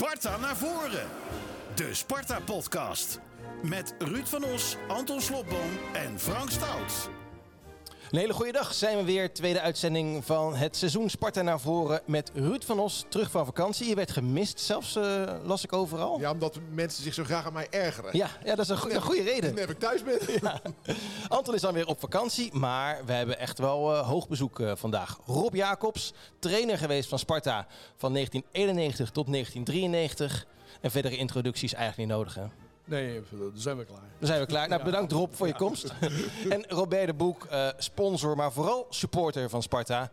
Sparta naar voren. De Sparta-podcast. Met Ruud van Os, Anton Slobboom en Frank Stout. Een hele goede dag. Zijn we weer. Tweede uitzending van het seizoen Sparta naar voren met Ruud van Os terug van vakantie. Je werd gemist, zelfs eh, las ik overal. Ja, omdat mensen zich zo graag aan mij ergeren. Ja, ja dat is een, goe- een goede reden. Ik thuis ben. Ja. Anton is dan weer op vakantie, maar we hebben echt wel eh, hoog bezoek eh, vandaag. Rob Jacobs, trainer geweest van Sparta van 1991 tot 1993. En verdere introducties eigenlijk niet nodig, hè? Nee, dan zijn we klaar. Dan zijn we klaar. Nou, bedankt Rob voor je komst. en Robert de Boek, eh, sponsor, maar vooral supporter van Sparta.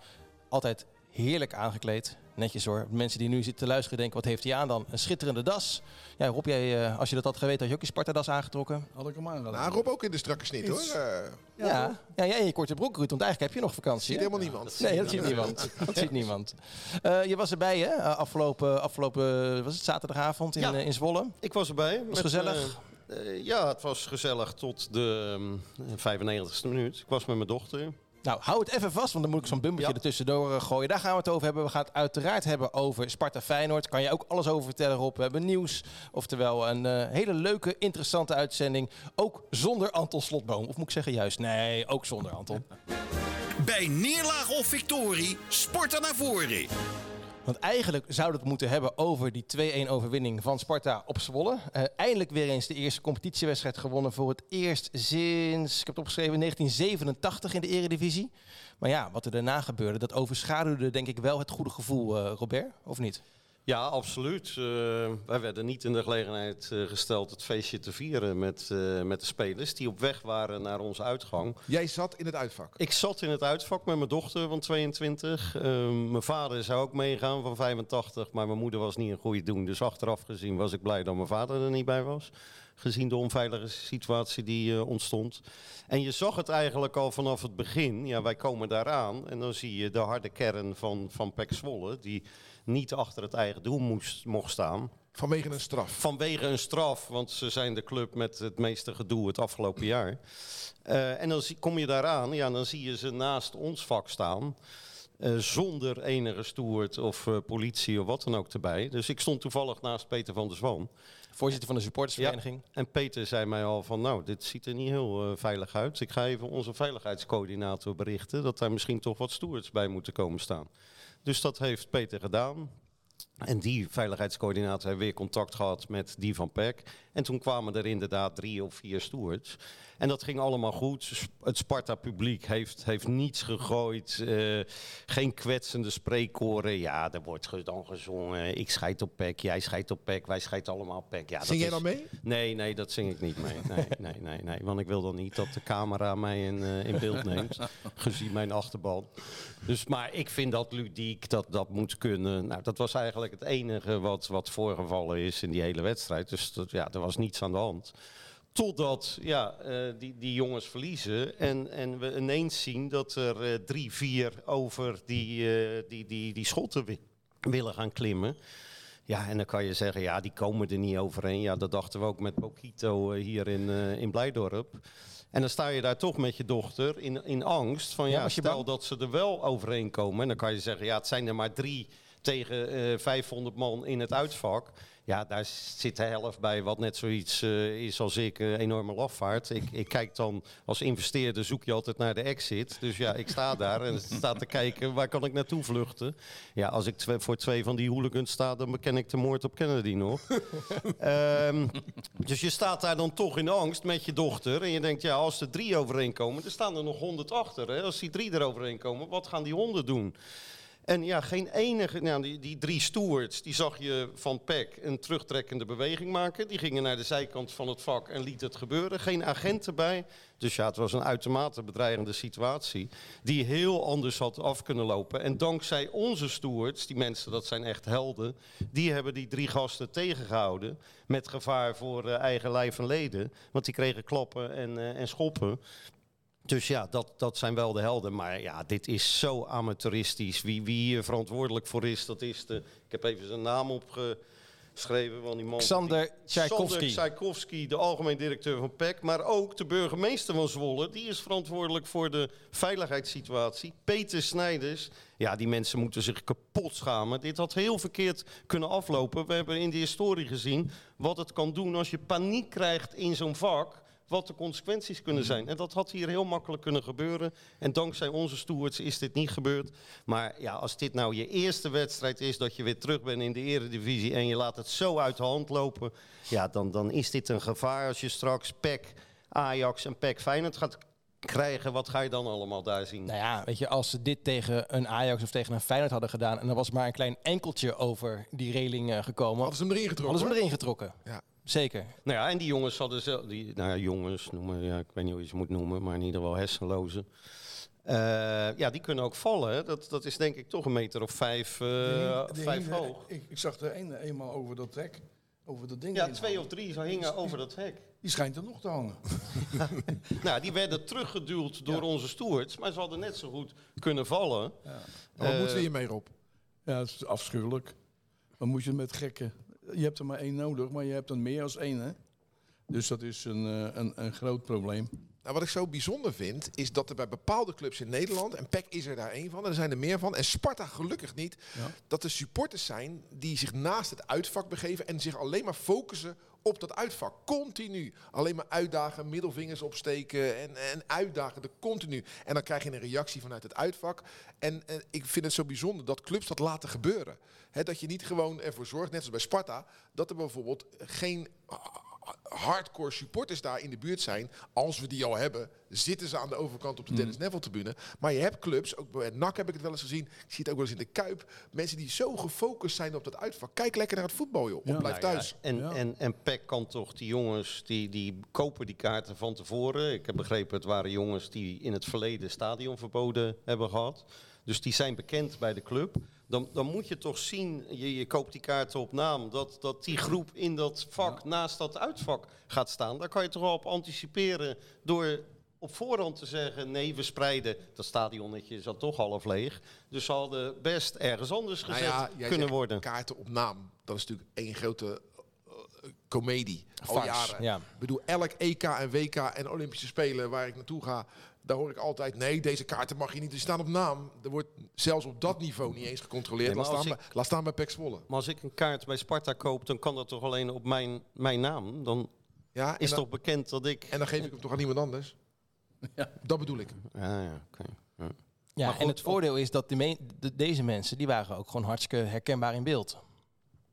Altijd heerlijk aangekleed. Netjes hoor. Mensen die nu zitten te luisteren denken, wat heeft hij aan dan? Een schitterende das. Ja, Rob, jij, eh, als je dat had geweten, had je ook je Sparta-das aangetrokken? Had ik hem aangedaan. Nou, Rob ook in de strakke snit hoor. Eh, Ja. ja. jij in je korte broek, Ruud, want eigenlijk heb je nog vakantie. ziet helemaal niemand. Nee, dat ziet niemand. Dat ziet niemand. Eh, je was erbij, hè? Afgelopen, afgelopen was het zaterdagavond in, Ja. in Zwolle. Ik was erbij. Was gezellig? ja, het was gezellig tot de mm, 95ste minuut. Ik was met mijn dochter. Nou, hou het even vast, want dan moet ik zo'n bumpertje Ja. ertussendoor eh, gooien. Daar gaan we het over hebben. We gaan het uiteraard hebben over Sparta Feyenoord. Kan je ook alles over vertellen, Rob. We hebben nieuws. Oftewel, een eh, hele leuke, interessante uitzending. Ook zonder Anton Slotboom. Of moet ik zeggen juist? Nee, ook zonder Anton. Bij neerlaag of victorie, Sparta naar voren. Want eigenlijk zouden we het moeten hebben over die 2-1 overwinning van Sparta op Zwolle. Eh, eindelijk weer eens de eerste competitiewedstrijd gewonnen voor het eerst sinds, ik heb het opgeschreven, 1987 in de eredivisie. Maar ja, wat er daarna gebeurde, dat overschaduwde denk ik wel het goede gevoel, eh, Robert, of niet? Ja, absoluut. Eh, wij werden niet in de gelegenheid eh, gesteld het feestje te vieren met, eh, met de spelers die op weg waren naar onze uitgang. Jij zat in het uitvak. Ik zat in het uitvak met mijn dochter van 22. Eh, mijn vader zou ook meegaan van 85, maar mijn moeder was niet een goede doen. Dus achteraf gezien was ik blij dat mijn vader er niet bij was. Gezien de onveilige situatie die ontstond. En je zag het eigenlijk al vanaf het begin. Ja, wij komen daaraan en dan zie je de harde kern van, van Pek Zwolle. Die niet achter het eigen doel moest, mocht staan. Vanwege een straf. Vanwege een straf, want ze zijn de club met het meeste gedoe het afgelopen jaar. Eh, en dan zie- kom je daaraan, ja, dan zie je ze naast ons vak staan. eh, zonder enige stoert of eh, politie of wat dan ook erbij. Dus ik stond toevallig naast Peter van der Zwan. Voorzitter van de supportersvereniging. En Peter zei mij al van, nou, dit ziet er niet heel veilig uit. Ik ga even onze veiligheidscoördinator berichten dat daar misschien toch wat stewards bij moeten komen staan. Dus dat heeft Peter gedaan. En die veiligheidscoördinator heeft weer contact gehad met die van PEC. En toen kwamen er inderdaad drie of vier stewards. En dat ging allemaal goed. Het Sparta-publiek heeft, heeft niets gegooid. eh, geen kwetsende spreekkoren. Ja, er wordt ge- dan gezongen. Ik scheid op PEC, jij scheidt op PEC, wij scheiden allemaal op PEC. Ja, Zing jij dan mee? Nee, nee, dat zing ik niet mee. Nee, nee, nee, nee. Want ik wil dan niet dat de camera mij in, eh, in beeld neemt. gezien mijn achterban. Dus, maar ik vind dat ludiek, dat dat moet kunnen. Nou, dat was eigenlijk het enige wat, wat voorgevallen is in die hele wedstrijd. Dus dat, ja, er was niets aan de hand. Totdat ja, eh, die, die jongens verliezen en, en we ineens zien dat er eh, drie, vier over die, eh, die, die, die schotten wi- willen gaan klimmen. Ja, en dan kan je zeggen, ja, die komen er niet overheen. Ja, dat dachten we ook met Bokito hier in, in Blijdorp. En dan sta je daar toch met je dochter in, in angst van, ja, stel bang? dat ze er wel overheen komen. En dan kan je zeggen, ja, het zijn er maar drie tegen eh 500 man in het uitvak. Ja, daar zit de helft bij wat net zoiets eh, is als ik, een enorme lafvaart. Ik, ik kijk dan, als investeerder zoek je altijd naar de exit. Dus ja, ik sta daar en sta te kijken, waar kan ik naartoe vluchten? Ja, als ik voor twee van die hooligans sta, dan beken ik de moord op Kennedy nog. Ehm, dus je staat daar dan toch in angst met je dochter. En je denkt, ja, als er drie overeenkomen, er staan er nog honderd achter. Hè? Als die drie er overheen komen, wat gaan die honden doen? En ja, geen enige, nou, die, die drie stewards, die zag je van PEC een terugtrekkende beweging maken. Die gingen naar de zijkant van het vak en liet het gebeuren. Geen agent erbij. Dus ja, het was een uitermate bedreigende situatie. Die heel anders had af kunnen lopen. En dankzij onze stewards, die mensen, dat zijn echt helden. Die hebben die drie gasten tegengehouden. Met gevaar voor eh, eigen lijf en leden. Want die kregen klappen en, eh, en schoppen. Dus ja, dat, dat zijn wel de helden. Maar ja, dit is zo amateuristisch. Wie, wie hier verantwoordelijk voor is, dat is de... Ik heb even zijn naam geschreven. Want die man, Xander Tchaikovsky. Tchaikovsky, de algemeen directeur van PEC. Maar ook de burgemeester van Zwolle. Die is verantwoordelijk voor de veiligheidssituatie. Peter Snijders. Ja, die mensen moeten zich kapot schamen. Dit had heel verkeerd kunnen aflopen. We hebben in de historie gezien wat het kan doen als je paniek krijgt in zo'n vak wat de consequenties kunnen zijn. En dat had hier heel makkelijk kunnen gebeuren. En dankzij onze stewards is dit niet gebeurd. Maar ja, als dit nou je eerste wedstrijd is dat je weer terug bent in de eredivisie en je laat het zo uit de hand lopen, ja, dan, dan is dit een gevaar als je straks PEC, Ajax en PEC Feyenoord gaat krijgen. Wat ga je dan allemaal daar zien? Nou ja, weet je, als ze dit tegen een Ajax of tegen een Feyenoord hadden gedaan... en er was maar een klein enkeltje over die reling eh, gekomen... Hadden ze hem erin getrokken? hadden ze hem erin getrokken. Ja. Zeker. Nou ja, en die jongens hadden zelf, die, nou ja, jongens noemen, ja, ik weet niet hoe je ze moet noemen, maar in ieder geval hersenlozen. Eh, ja, die kunnen ook vallen. Hè. Dat, dat is denk ik toch een meter of vijf, eh, hing- vijf hing- hoog. Ik, ik zag er een eenmaal over dat hek. Over dat ding. Ja, twee hangen. of drie zo hingen over dat hek. Die schijnt er nog te hangen. Nou, die werden teruggeduwd door onze stewards, maar ze hadden net zo goed kunnen vallen. Maar wat Eh, moeten we hiermee, Rob? Ja, dat is afschuwelijk. Dan moet je met gekken. Je hebt er maar één nodig, maar je hebt er meer als één, hè? Dus dat is een, eh, een, een groot probleem. Nou, wat ik zo bijzonder vind, is dat er bij bepaalde clubs in Nederland, en PEC is er daar één van, en er zijn er meer van, en Sparta gelukkig niet, Ja. dat er supporters zijn die zich naast het uitvak begeven en zich alleen maar focussen op dat uitvak. Continu. Alleen maar uitdagen, middelvingers opsteken en, en uitdagen, de continu. En dan krijg je een reactie vanuit het uitvak. En, en ik vind het zo bijzonder dat clubs dat laten gebeuren. Hè, dat je niet gewoon ervoor zorgt, net zoals bij Sparta, dat er bijvoorbeeld geen hardcore supporters daar in de buurt zijn. Als we die al hebben, zitten ze aan de overkant op de Dennis Neville tribune. Maar je hebt clubs, ook bij NAC heb ik het wel eens gezien. Ik zie het ook wel eens in de Kuip. Mensen die zo gefocust zijn op dat uitvak. Kijk lekker naar het voetbal, joh. Of blijf ja, thuis. en, Ja. en, en PEC kan toch, die jongens, die, die kopen die kaarten van tevoren. Ik heb begrepen, het waren jongens die in het verleden stadionverboden hebben gehad. Dus die zijn bekend bij de club. Dan, dan moet je toch zien, je, je koopt die kaarten op naam, dat, dat die groep in dat vak naast dat uitvak gaat staan. Daar kan je toch wel op anticiperen door op voorhand te zeggen, nee, we spreiden. Dat stadionnetje is al toch half leeg. Dus ze hadden best ergens anders Nou gezet ja, kunnen worden. Kaarten op naam. Dat is natuurlijk één grote eh, comedie. Al Farce, jaren. ja. Ik bedoel, elk EK en WK en Olympische Spelen waar ik naartoe ga, daar hoor ik altijd, nee, deze kaarten mag je niet. Die staan op naam. Er wordt zelfs op dat niveau niet eens gecontroleerd. Nee, laat, staan ik- bij, laat staan bij Zwolle. Maar als ik een kaart bij Sparta koop, dan kan dat toch alleen op mijn, mijn naam? Dan Ja, is dan, toch bekend dat ik... en dan geef ik hem toch aan iemand anders? Ja. Dat bedoel ik. Ja, ja, oké. Ja. Ja, goed, en het voordeel is dat de me- de- deze mensen, die waren ook gewoon hartstikke herkenbaar in beeld.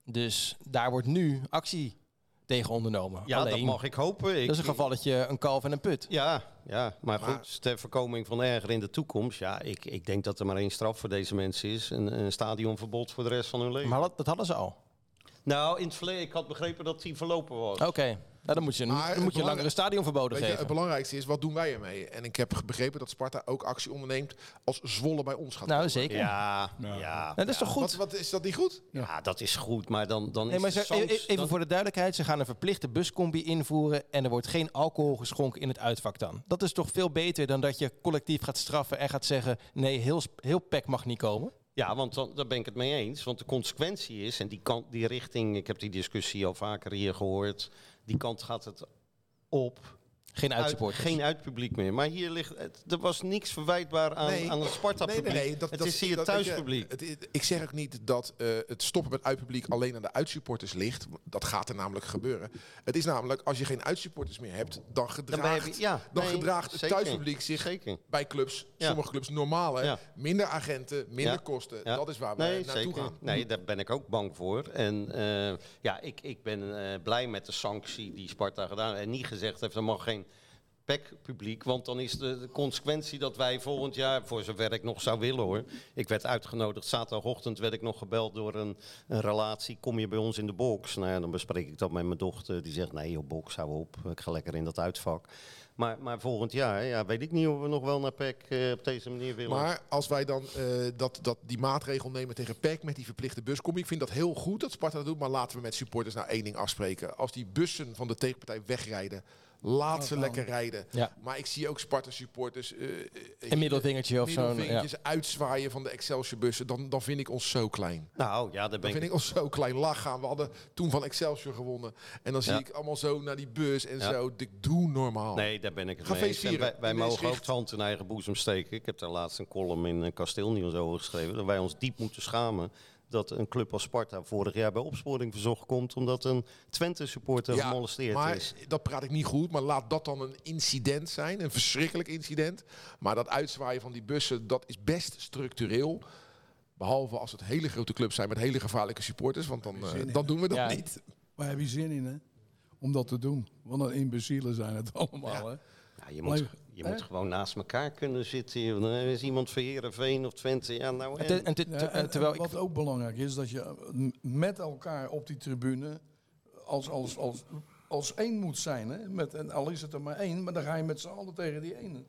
Dus daar wordt nu actie tegen ondernomen. Ja, dat Alleen, mag ik hopen. Ik, dat is een gevalletje een kalf en een put. Ja, ja, maar, Maar- goed, ter voorkoming van erger in de toekomst. Ja, ik, ik denk dat er maar één straf voor deze mensen is. Een, een stadionverbod voor de rest van hun leven. Maar dat, dat hadden ze al. Nou, in het verleden, ik had begrepen dat die verlopen was. Oké, dan moet je, Maar dan het moet je langere stadionverboden Weet je, het geven. belangrijkste is, wat doen wij ermee? En ik heb begrepen dat Sparta ook actie onderneemt als Zwolle bij ons gaat Nou, komen. zeker. Ja, Ja. ja. Dat is toch goed? Wat, wat is dat niet goed? Ja, dat is goed, maar dan, dan Nee, is maar ze, sans- even dan- voor de duidelijkheid, ze gaan een verplichte buscombi invoeren en er wordt geen alcohol geschonken in het uitvak dan. Dat is toch veel beter dan dat je collectief gaat straffen en gaat zeggen, nee, heel, heel PEC mag niet komen. Ja, want dan, daar ben ik het mee eens. Want de consequentie is, en die, kant, die richting, ik heb die discussie al vaker hier gehoord, die kant gaat het op. Geen Uit, uitsupporters. geen uitpubliek meer. Maar hier ligt, het, er was niks verwijtbaar aan, Nee. aan het Sparta-publiek. Nee, nee, nee. Dat, het dat is hier dat- thuispubliek. het ik zeg ook niet dat eh, het stoppen met uitpubliek alleen aan de uitsupporters ligt. Dat gaat er namelijk gebeuren. Het is namelijk, als je geen uitsupporters meer hebt, dan gedraagt, je- ja, dan nee, gedraagt het zeker. thuispubliek zich Zeker. bij clubs, Ja. sommige clubs normaal. Ja. Minder agenten, minder Ja. kosten. Ja. Dat is waar we nee, naartoe zeker. gaan. Nee, daar ben ik ook bang voor. En eh, ja, ik, ik ben eh, blij met de sanctie die Sparta gedaan heeft. En niet gezegd heeft, er mag geen PEC-publiek. Want dan is de, consequentie dat wij volgend jaar, voor zover ik nog zou willen hoor. Ik werd uitgenodigd, zaterdagochtend werd ik nog gebeld door een, een relatie. Kom je bij ons in de box? Nou ja, dan bespreek ik dat met mijn dochter. Die zegt, nee joh, box, hou op. Ik ga lekker in dat uitvak. Maar, maar volgend jaar ja, weet ik niet of we nog wel naar PEC eh, op deze manier willen. Maar als wij dan eh, dat, dat die maatregel nemen tegen PEC met die verplichte buscombi. Ik vind dat heel goed dat Sparta dat doet. Maar laten we met supporters nou één ding afspreken. Als die bussen van de tegenpartij wegrijden. Laat ze lekker rijden. Ja. Maar ik zie ook Sparta supporters. eh, eh, Een middelvingertje of zo'n... Ja. uitzwaaien van de Excelsior bussen. Dan, dan vind ik ons zo klein. nou ja, daar ben Dan ik vind ik ons zo klein lach gaan. We hadden toen van Excelsior gewonnen. En dan zie Ja. ik allemaal zo naar die bus en Ja. zo. Ik doe normaal. Nee, daar ben ik het Ga mee eens. Wij, mogen ook het hand in eigen boezem steken. Ik heb daar laatst een column in uh, Kasteelnieuws over geschreven. Dat wij ons diep moeten schamen dat een club als Sparta vorig jaar bij opsporing verzocht komt... omdat een Twente-supporter gemolesteerd maar is. dat praat ik niet goed. Maar laat dat dan een incident zijn. Een verschrikkelijk incident. Maar dat uitzwaaien van die bussen, dat is best structureel. Behalve als het hele grote clubs zijn met hele gevaarlijke supporters. Want dan, eh, dan doen we dat Ja. niet. Waar heb je zin in, hè? Om dat te doen. Want een imbecielen zijn het allemaal, hè? Ja, je moet, je moet gewoon naast elkaar kunnen zitten. Dan is iemand van Heerenveen of Twente. Ja, nou, En en- te- en te- Ja, te- en- terwijl en ik... wat ook belangrijk is, dat je eh, met elkaar op die tribune als, als, als, als één moet zijn. Hè? Met, en al is het er maar één, maar dan ga je met z'n allen tegen die ene.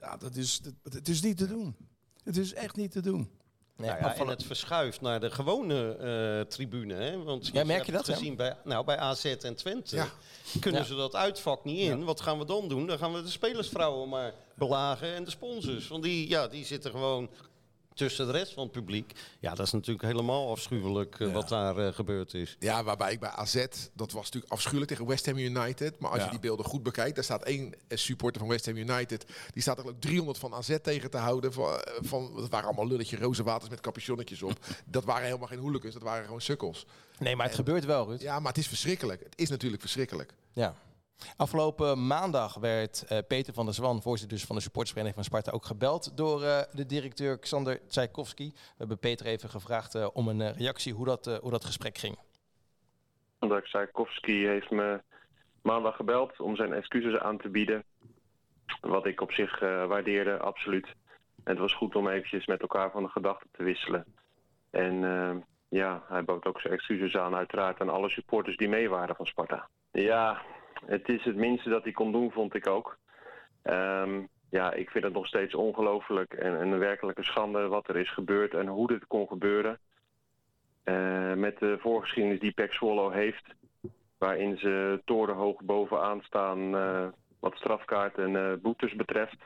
Ja, dat is, dat, het is niet te doen. Het is echt niet te doen. Nee, Nou ja, en het verschuift naar de gewone eh, tribune. Hè? Want Ja, merk hebt je dat, gezien bij, nou, bij AZ en Twente. Ja. Kunnen Ja. ze dat uitvak niet in? Wat gaan we dan doen? Dan gaan we de spelersvrouwen maar belagen en de sponsors. Want die, ja, die zitten gewoon tussen de rest van het publiek. Ja, dat is natuurlijk helemaal afschuwelijk eh, wat daar eh, gebeurd is. Ja, waarbij ik bij AZ, dat was natuurlijk afschuwelijk tegen West Ham United. Maar als Ja. je die beelden goed bekijkt, daar staat één eh, supporter van West Ham United. Die staat er ook 300 van AZ tegen te houden. Van, van, dat waren allemaal lulletje roze waters met capuchonnetjes op. dat waren helemaal geen hooligans, dat waren gewoon sukkels. Nee, maar het gebeurt wel, Ruud. Ja, maar het is verschrikkelijk. Het is natuurlijk verschrikkelijk. Ja. Afgelopen maandag werd eh, Peter van der Zwan, voorzitter dus van de supportersvereniging van Sparta, ook gebeld door eh, de directeur Xander Tchaikovsky. We hebben Peter even gevraagd eh, om een reactie hoe dat, eh, hoe dat gesprek ging. Omdat Tchaikovsky heeft me maandag gebeld om zijn excuses aan te bieden. Wat ik op zich eh, waardeerde, absoluut. En het was goed om eventjes met elkaar van de gedachten te wisselen. En eh, ja, hij bood ook zijn excuses aan, uiteraard, aan alle supporters die mee waren van Sparta. Ja, het is het minste dat hij kon doen, vond ik ook. Ehm, ja, ik vind het nog steeds ongelooflijk en, en een werkelijke schande wat er is gebeurd en hoe dit kon gebeuren. Eh, met de voorgeschiedenis die Pek Zwolle heeft, waarin ze torenhoog bovenaan staan eh, wat strafkaarten en eh, boetes betreft.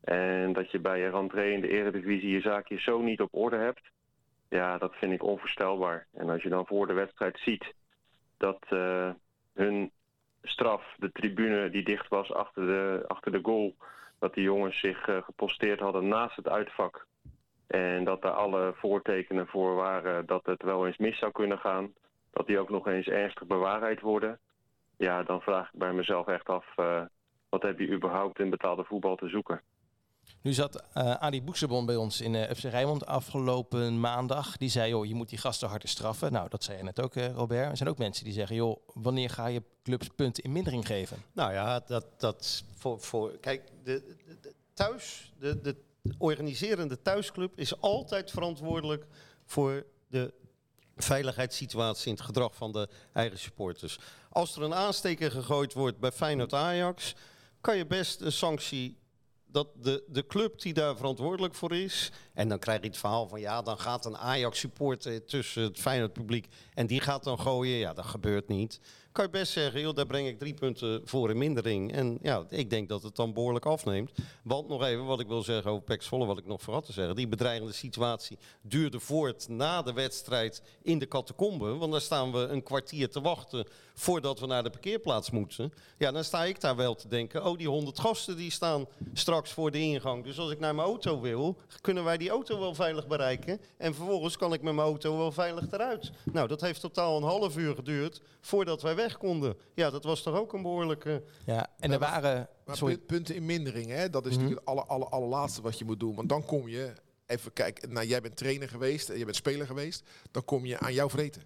En dat je bij je rentree in de eredivisie je zaakje zo niet op orde hebt. Ja, dat vind ik onvoorstelbaar. En als je dan voor de wedstrijd ziet dat hun straf, de tribune die dicht was achter de, achter de goal, dat die jongens zich eh, geposteerd hadden naast het uitvak. En dat daar alle voortekenen voor waren dat het wel eens mis zou kunnen gaan. Dat die ook nog eens ernstig bewaarheid worden. Ja, dan vraag ik bij mezelf echt af, eh, wat heb je überhaupt in betaalde voetbal te zoeken? Nu zat eh Adi Boeksebon bij ons in eh FC Rijnmond afgelopen maandag. Die zei, joh, je moet die gasten harder straffen. Nou, dat zei je net ook, eh, Robert. Er zijn ook mensen die zeggen, joh, wanneer ga je clubs punten in mindering geven? Nou ja, dat, dat voor, voor. Kijk, de- de thuis, de, de organiserende thuisclub is altijd verantwoordelijk voor de veiligheidssituatie in het gedrag van de eigen supporters. Als er een aansteker gegooid wordt bij Feyenoord Ajax, kan je best een sanctie dat de, de club die daar verantwoordelijk voor is. En dan krijg je het verhaal van ja, dan gaat een Ajax supporter tussen het Feyenoord publiek en die gaat dan gooien. Ja, dat gebeurt niet. Kan je best zeggen, joh, daar breng ik drie punten voor in mindering. En ja, ik denk dat het dan behoorlijk afneemt. Want nog even wat ik wil zeggen over Pek Zwolle, wat ik nog voorhad te zeggen. Die bedreigende situatie duurde voort na de wedstrijd in de catacombe. Want daar staan we een kwartier te wachten voordat we naar de parkeerplaats moeten. Ja, dan sta ik daar wel te denken, oh die honderd gasten die staan straks voor de ingang. Dus als ik naar mijn auto wil, kunnen wij die auto wel veilig bereiken. En vervolgens kan ik met mijn auto wel veilig eruit. Nou, dat heeft totaal een half uur geduurd voordat wij weg konden. Ja, dat was toch ook een behoorlijke... Ja, en er waren... Maar Sorry, punten in mindering, hè? dat is Mhm. natuurlijk het aller, aller, allerlaatste wat je moet doen. Want dan kom je, even kijken, nou, jij bent trainer geweest, en jij bent speler geweest, dan kom je aan jouw vreten.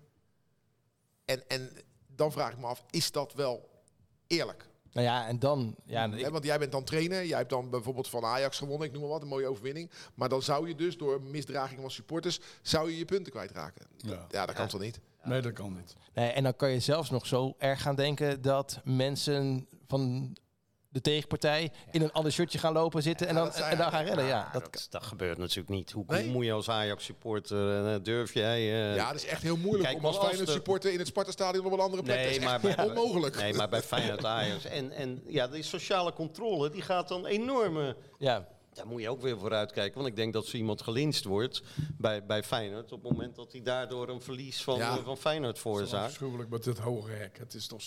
En, en dan vraag ik me af, is dat wel eerlijk? nou ja, en dan... Ja, ik- want jij bent dan trainer, jij hebt dan bijvoorbeeld van Ajax gewonnen, ik noem maar wat, een mooie overwinning. Maar dan zou je dus door misdraging van supporters, zou je je punten kwijtraken. Ja. Ja, dat kan toch niet? Nee, dat kan niet. Nee, en dan kan je zelfs nog zo erg gaan denken dat mensen van de tegenpartij in een ander shirtje gaan lopen zitten en, Ja, dan, en dan gaan rennen. Ja, dat, dat, dat, gebeurt natuurlijk niet. Hoe, Nee. hoe moet je als Ajax-supporter, eh, durf jij... eh, Ja, dat is echt heel moeilijk Kijk, om als maar als Feyenoord de- supporter in het Sparta-stadion op een andere plek. Nee, dat is maar echt bij- onmogelijk. Nee, maar bij Feyenoord Ajax. En, en ja, die sociale controle die gaat dan enorme... ja. Daar moet je ook weer voor uitkijken. Want ik denk dat zo iemand gelinst wordt bij, bij Feyenoord... op het moment dat hij daardoor een verlies van, Ja. eh, van Feyenoord veroorzaakt. afschuwelijk met het hoge hek. Het is toch...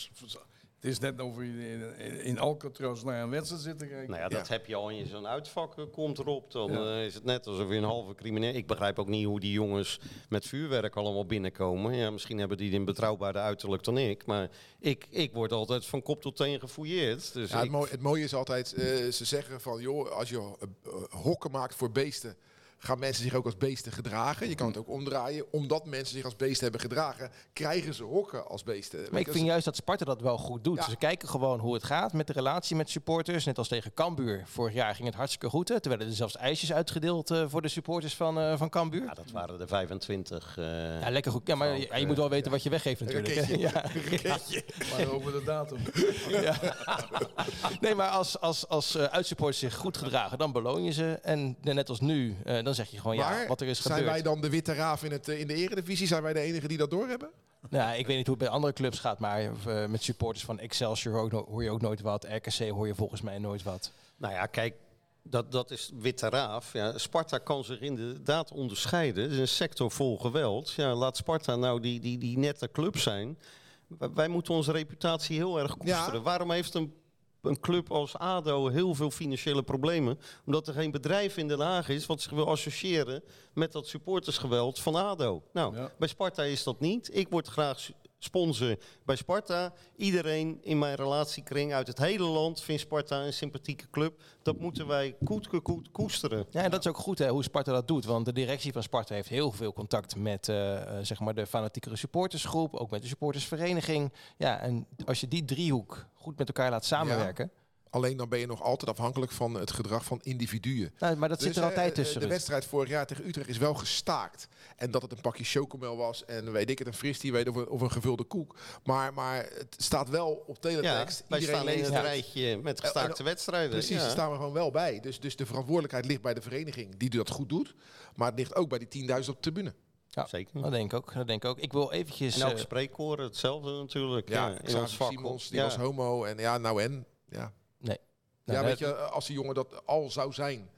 Het is net of je in, in, Alcatraz naar een wedstrijd zit te kijken. Nou ja, dat Ja. heb je al in je zo'n uitvak eh, komt erop. Dan Ja. eh, is het net alsof je een halve crimineel... Ik begrijp ook niet hoe die jongens met vuurwerk allemaal binnenkomen. Ja, misschien hebben die een betrouwbaarder uiterlijk dan ik. Maar ik, ik word altijd van kop tot teen gefouilleerd. Dus Ja, het, ik- mooie, het mooie is altijd, eh, ze zeggen van, joh, als je hokken maakt voor beesten, gaan mensen zich ook als beesten gedragen. Je kan het ook omdraaien. Omdat mensen zich als beesten hebben gedragen, krijgen ze hokken als beesten. Maar ik vind juist dat Sparta dat wel goed doet. Ja. Ze kijken gewoon hoe het gaat met de relatie met supporters. Net als tegen Cambuur. Vorig jaar ging het hartstikke goed. Hè. Werden er zelfs ijsjes uitgedeeld eh, voor de supporters van, eh van Cambuur. ja, dat waren er 25. eh, Ja, lekker goed. Ja, maar ja, je moet wel weten wat je weggeeft natuurlijk. Raketje. Ja. Maar over de datum. Nee, maar als, als, als eh, uitsupporters zich goed gedragen, dan beloon je ze. En net als nu, eh, dan zeg je gewoon ja, wat er is zijn gebeurd. wij dan de witte raaf in, het, eh, in de eredivisie? Zijn wij de enige die dat doorhebben? Nou, ik weet niet hoe het bij andere clubs gaat, maar eh, met supporters van Excelsior hoor, no- hoor je ook nooit wat. RKC hoor je volgens mij nooit wat. Nou ja, kijk, dat, dat is witte raaf. Ja, Sparta kan zich inderdaad onderscheiden. Het is een sector vol geweld. Ja, laat Sparta nou die, die, die nette club zijn. Wij- Wij moeten onze reputatie heel erg koesteren. Ja. Waarom heeft een, een club als ADO heel veel financiële problemen? Omdat er geen bedrijf in Den Haag is wat zich wil associëren met dat supportersgeweld van ADO. Nou, Ja. bij Sparta is dat niet. Ik word graag sponsor bij Sparta. Iedereen in mijn relatiekring uit het hele land vindt Sparta een sympathieke club. Dat moeten wij koet, koet, koesteren. Ja, en dat is ook goed hè, hoe Sparta dat doet. Want de directie van Sparta heeft heel veel contact met eh, zeg maar de fanatiekere supportersgroep. Ook met de supportersvereniging. Ja, en als je die driehoek goed met elkaar laat samenwerken. Alleen dan ben je nog altijd afhankelijk van het gedrag van individuen. Nou, maar dat zit Dus, er eh, altijd eh, tussen. De wedstrijd vorig jaar tegen Utrecht is wel gestaakt. En dat het een pakje chocomel was en weet ik het, een fristie weet of een, of een gevulde koek. Maar, maar het staat wel op Ja, teletext. wij Iedereen staan in leest het rijtje met en- gestaakte wedstrijden. Precies, ja. daar staan we gewoon wel bij. Dus, dus de verantwoordelijkheid ligt bij de vereniging die dat goed doet. Maar het ligt ook bij die 10.000 op de tribune. Ja, Zeker. Dat denk ik ook. Dat denk ik ook. Ik wil eventjes... En eh, hetzelfde natuurlijk. Ja, Ja, in Xavier ons vak. Simons, die ja. was homo. En ja, nou en? Ja, nou, ja dat- weet je, als die jongen dat al zou zijn,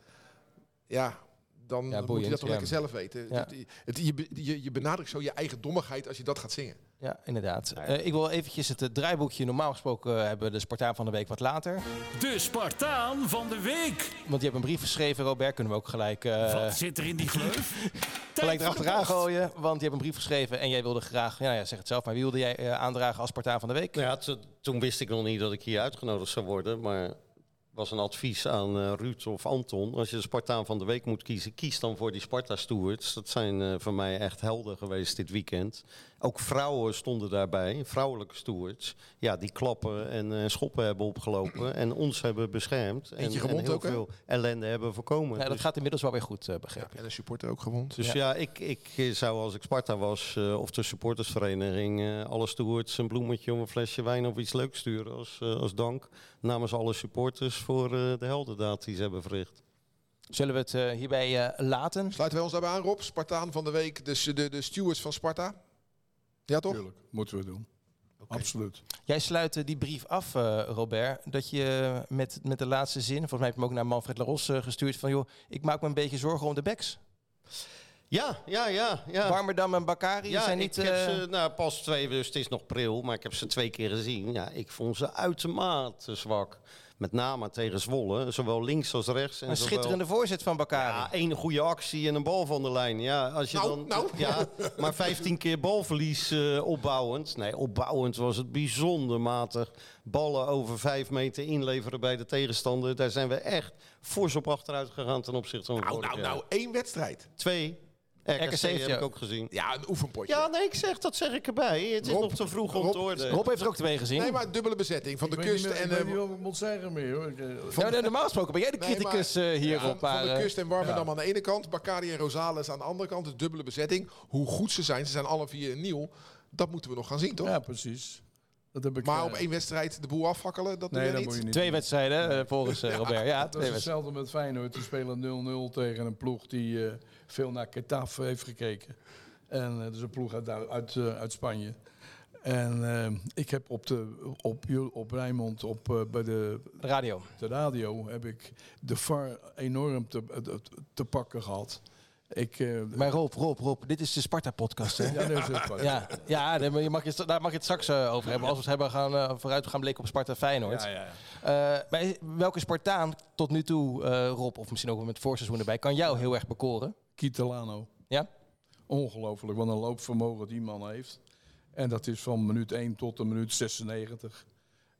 ja, dan moet je dat toch lekker zelf weten. Ja. Het- het- je, je, je benadrukt zo je eigen dommigheid als je dat gaat zingen. Ja, inderdaad. Eh, ik wil eventjes het eh, draaiboekje. Normaal gesproken eh, hebben we de Spartaan van de week wat later. De Spartaan van de week. Want je hebt een brief geschreven, Robert. Kunnen we ook gelijk, eh, Wat zit er in die gleuf? gelijk erachteraan gooien. Want je hebt een brief geschreven en jij wilde graag... Ja, ja zeg het zelf, maar wie wilde jij eh, aandragen als Spartaan van de week? Nou ja, to- toen wist ik nog niet dat ik hier uitgenodigd zou worden. Maar was een advies aan Ruud of Anton. Als je de Spartaan van de week moet kiezen, kies dan voor die Sparta Stewards. Dat zijn eh, voor mij echt helden geweest dit weekend. Ook vrouwen stonden daarbij, vrouwelijke stewards. Ja, die klappen en eh, schoppen hebben opgelopen en ons hebben beschermd. En, heel ook, veel ellende hebben voorkomen. Ja, dat Dus- gaat inmiddels wel weer goed, eh, begreep ik. En een supporter ook gewond. Dus ja, ik, ik zou als ik Sparta was, eh, of de supportersvereniging, eh, alle stewards een bloemetje of een flesje wijn of iets leuks sturen als, eh, als dank namens alle supporters voor eh, de heldendaad die ze hebben verricht. Zullen we het eh, hierbij eh, laten? Sluiten wij ons daarbij aan, Rob? Spartaan van de week, dus de, de stewards van Sparta. Ja, toch? Tuurlijk, moeten we doen. Absoluut. Jij sluit eh, die brief af, eh, Robert, dat je met, met de laatste zin, volgens mij heb je hem ook naar Manfred Laros eh, gestuurd, van joh, ik maak me een beetje zorgen om de backs. Ja, ja, ja. ja. Warmerdam en Bakari ja, zijn niet... ik heb ze, nou pas twee, dus het is nog pril, maar ik heb ze twee keer gezien. Ja, ik vond ze uitermate zwak. Met name tegen Zwolle, zowel links als rechts. En een zowel- schitterende voorzet van Bakari. Ja, één goede actie en een bal van de lijn. Ja, als je Nou, dan, nou. Ja, maar 15 keer balverlies eh, opbouwend. Nee, opbouwend was het bijzonder matig. Ballen over vijf meter inleveren bij de tegenstander. Daar zijn we echt fors op achteruit gegaan ten opzichte van Nou, nou, nou, één wedstrijd. Twee. RKC, heb ik ook. gezien. Ja, een oefenpotje. Ja, nee, ik zeg, dat zeg ik erbij. Het is Rob, nog te vroeg om Rob, te oordelen. Rob heeft er ook twee gezien. Nee, maar dubbele bezetting van de kust meer- en... ik weet eh, niet wat ik moet zeggen meer hoor. Eh, Ja, nee, normaal gesproken ben jij de Nee, criticus maar- eh, hier van, op. Maar, van de eh, kust en Warmerdam aan de ene kant, Bakari en Rosales aan de andere kant, dus dubbele bezetting. Hoe goed ze zijn, ze zijn alle vier nieuw, dat moeten we nog gaan zien, toch? Ja, precies. Dat heb ik, Maar op één wedstrijd de boel afvakkelen, dat doe Nee, dat niet? moet je niet Twee doen. wedstrijden volgens eh, Robert. Ja, Dat is hetzelfde met Feyenoord. Die spelen 0-0 tegen een ploeg die eh, veel naar Getafe heeft gekeken. En eh, dat is een ploeg uit, uit, eh, uit Spanje. En eh, ik heb op, de, op, op Rijnmond, op, eh, bij de, De radio. de radio, heb ik de VAR enorm te, te, te pakken gehad. Ik, eh, Maar Rob, Rob, Rob, dit is de Sparta-podcast, hè? ja. Ja, ja daar, mag je, het- daar mag je het straks over hebben. Als we het hebben gaan, eh, vooruit gaan blikken op Sparta Feyenoord. Ja, ja. Eh, welke Spartaan tot nu toe, eh, Rob, of misschien ook wel met het voorseizoen erbij, kan jou heel erg bekoren? Kitelano. Ja? Ongelooflijk, wat een loopvermogen die man heeft. En dat is van minuut 1 tot de minuut 96.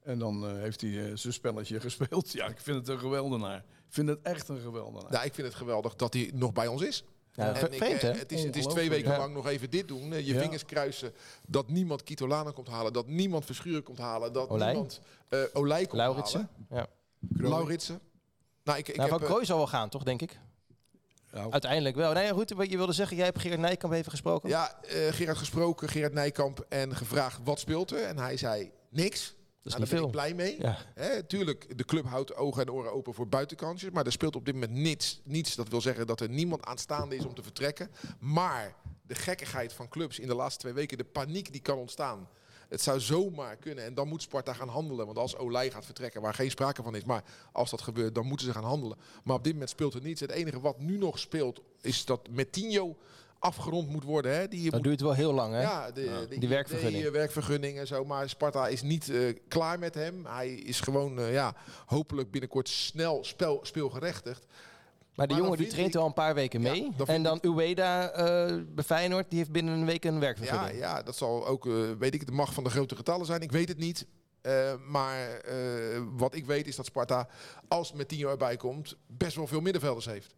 En dan eh, heeft hij eh, zijn spelletje gespeeld. Ja, ik vind het een geweldenaar. Ik vind het echt een geweldenaar. Nou, ik vind het geweldig dat hij nog bij ons is. Ja, En ve- ik, vreemd, eh, hè? Het is, het is twee weken ja. lang nog even dit doen. Je Ja. vingers kruisen. Dat niemand Kitolana komt halen. Dat niemand Verschuren komt halen. Dat Olij? niemand eh Olij komt Lauritsen? Ja. halen. Lauritsen. Nou, ik, ik Nou, heb, van Krooi zal wel gaan, toch, denk ik? Nou, Uiteindelijk wel. Nee, goed, je wilde zeggen, jij hebt Gerard Nijkamp even gesproken. ja, eh, Gerard gesproken, Gerard Nijkamp. En gevraagd wat speelt er. En hij zei niks. dat is Nou, daar veel. ben ik blij mee. Ja. Tuurlijk, de club houdt ogen en oren open voor buitenkansjes. Maar er speelt op dit moment niets. niets. Dat wil zeggen dat er niemand aanstaande is om te vertrekken. Maar de gekkigheid van clubs in de laatste twee weken, de paniek die kan ontstaan. Het zou zomaar kunnen. En dan moet Sparta gaan handelen. Want als Olij gaat vertrekken, waar geen sprake van is. Maar als dat gebeurt, dan moeten ze gaan handelen. Maar op dit moment speelt er niets. Het enige wat nu nog speelt, is dat Metinho afgerond moet worden. Hè? Die Dat duurt wel heel lang, hè? ja, de, de Die werkvergunning. Werkvergunning en zo. Maar Sparta is niet eh, klaar met hem. Hij is gewoon, eh, ja, hopelijk binnenkort snel spel, speelgerechtigd. Maar Maar jongen die traint al een paar weken Ja, mee. en dan Ueda eh bij Feyenoord, die heeft binnen een week een Ja, werkvergunning. ja, dat zal ook, eh, weet ik, de macht van de grote getallen zijn. Ik weet het niet. Eh, maar eh, wat ik weet is dat Sparta, als met tien erbij komt, best wel veel middenvelders heeft.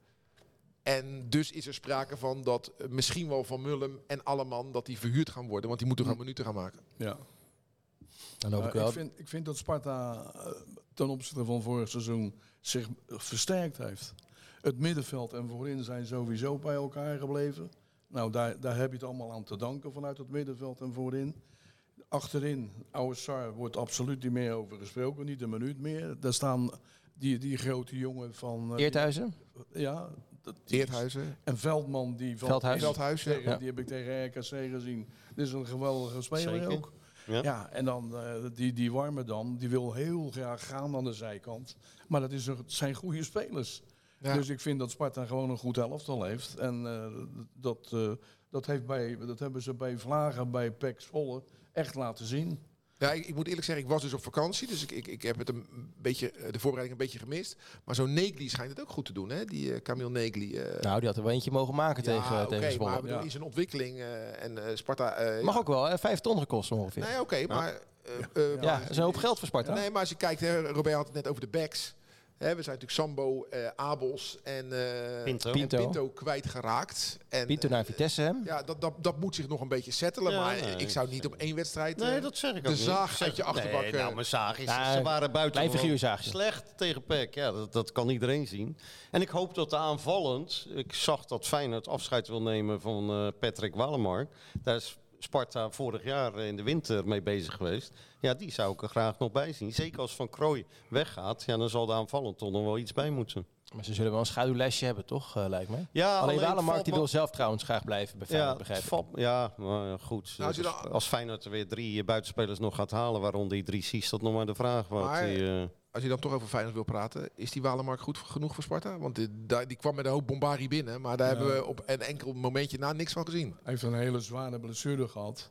En dus is er sprake van dat misschien wel Van Mullum en Alleman, dat die verhuurd gaan worden. Want die moeten gewoon minuten gaan maken. ja. Dan hoop ik wel. ik, vind, ik vind dat Sparta ten opzichte van vorig seizoen zich versterkt heeft. Het middenveld en voorin zijn sowieso bij elkaar gebleven. Nou, daar, daar heb je het allemaal aan te danken vanuit het middenveld en voorin. Achterin, oude Sar, wordt absoluut niet meer over gesproken, niet een minuut meer. Daar staan die, die grote jongen van... eh, Eerthuizen? die- ja. Dat, die- Eerthuizen, En Veldman, die van Veldhuis. Veldhuis, ja. tegen- Ja. die heb ik tegen RKC gezien. Dit is een geweldige speler Zeker. ook. Ja. Ja, en dan eh, die, die warme dan, die wil heel graag gaan aan de zijkant. Maar dat is een, het zijn goede spelers. Ja. Dus ik vind dat Sparta gewoon een goed elftal heeft. En eh, dat, eh, dat, heeft bij, dat hebben ze bij Vlagen, bij PEC Zwolle echt laten zien. Ja, ik, ik moet eerlijk zeggen, ik was dus op vakantie. Dus ik, ik, ik heb het een beetje, eh, de voorbereiding een beetje gemist. Maar zo'n Negli schijnt het ook goed te doen, hè? Die eh Camille Negli. eh. Nou, die had er wel eentje mogen maken ja, tegen, oké, tegen Zwolle. maar bedoel, Ja. in zijn ontwikkeling eh, en eh, Sparta... eh, Mag ja. ook wel, hè? vijf ton gekost ongeveer. Nee, oké, maar... eh, eh, ja, dat is een hoop geld voor Sparta. Nee, maar als je kijkt, hè, Robert had het net over de backs. Hè, we zijn natuurlijk Sambo, eh, Abels en, eh, Pinto. en Pinto. Pinto kwijtgeraakt. En, Pinto naar eh, Vitesse, hè? ja, dat, dat, dat moet zich nog een beetje settelen. Ja, maar nee, ik zou niet op één wedstrijd... Nee, dat zeg ik de ook niet. zaag uit je achterbak, Nee, nou, mijn zaag is... Ja, ze waren buiten slecht tegen PEC. Ja, dat, dat kan iedereen zien. En ik hoop dat de aanvallend... Ik zag dat Feyenoord afscheid wil nemen van eh, Patrick Wallenmark. Daar is Sparta vorig jaar in de winter mee bezig geweest. Ja, die zou ik er graag nog bij zien. Zeker als Van Krooi weggaat. Ja, dan zal de aanvallend toch nog wel iets bij moeten. Maar ze zullen wel een schaduwlesje hebben, toch? eh, lijkt me. Ja, alleen het Walemark die wil zelf trouwens graag blijven bij Feyenoord, Ja, begrijp ik. valt- ja, maar goed. Nou, als Dus dan- als Feyenoord er weer drie buitenspelers nog gaat halen, waaronder die drie Cies, dat nog maar de vraag. Wat Maar- die, eh, Als je dan toch over Feyenoord wil praten, is die Walemark goed genoeg voor Sparta? Want die, daar- die kwam met een hoop bombari binnen, maar daar Ja. hebben we op een enkel momentje na niks van gezien. Hij heeft een hele zware blessure gehad.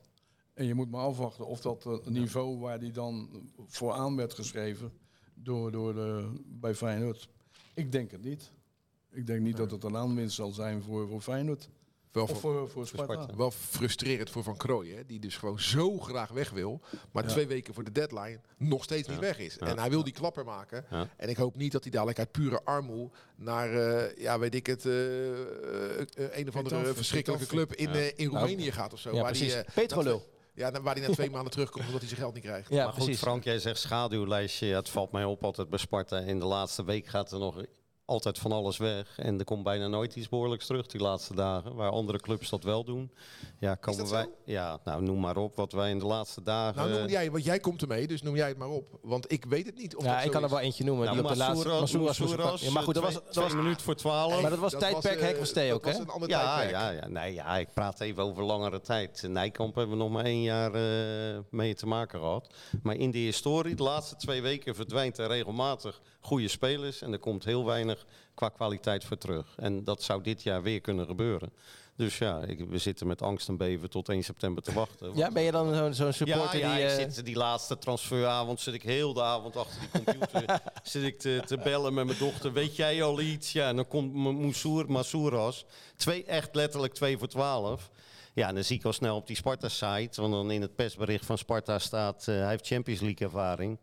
En je moet maar afwachten of dat eh, niveau waar hij dan voor aan werd geschreven door, door de, bij Feyenoord. Ik denk het niet. Ik denk niet dat het een aanwinst zal zijn voor, voor Feyenoord. Wel, Of voor- voor, voor Sparta. Sparta. wel frustrerend voor Van Krooijen, die dus gewoon zo graag weg wil, maar Ja. twee weken voor de deadline nog steeds niet weg is. Ja. En hij wil die klapper maken. Ja. En ik hoop niet dat hij dadelijk uit pure armoe naar, eh, ja, weet ik het, eh, eh, eh, een of andere verschrikkelijke club in, Ja. eh, in Roemenië gaat of zo. Ja, waar die, precies. eh, Petrolul. Ja, dan- waar hij na twee maanden terugkomt omdat hij zijn geld niet krijgt. Ja, maar goed, precies. Frank, jij zegt schaduwlijstje. Ja, het valt mij op altijd bij Sparta. In de laatste week gaat er nog altijd van alles weg. En er komt bijna nooit iets behoorlijks terug die laatste dagen. Waar andere clubs dat wel doen. Ja, komen dat wij. zo? Ja, nou noem maar op wat wij in de laatste dagen. Nou, noem jij, want jij komt ermee, dus noem jij het maar op. Want ik weet het niet of Ja, dat ik zo kan er wel eentje noemen. Nou, die op de laatste... Ja, maar goed, dat was, dat was, twee minuut voor twaalf. maar dat was tijdperk eh, Henk van Stee ook, hè? een Ja, tijdperk. ja, ja, nee, ja, ik praat even over langere tijd. Nijkamp hebben we nog maar één jaar eh, mee te maken gehad. Maar in de historie, de laatste twee weken verdwijnt er regelmatig goede spelers. En er komt heel weinig qua kwaliteit voor terug. En dat zou dit jaar weer kunnen gebeuren. Dus ja, ik, we zitten met angst en beven tot 1 september te wachten. Ja, ben je dan zo'n zo'n supporter ja, ja, die... ik eh, zit die laatste transferavond zit ik heel de avond achter die computer. zit ik te, te bellen met mijn dochter. Weet jij al iets? Ja, en dan komt Moussour, Masouras. Twee, echt letterlijk twee voor twaalf. Ja, en dan zie ik al snel op die Sparta-site. Want dan in het persbericht van Sparta staat... eh, hij heeft Champions League ervaring.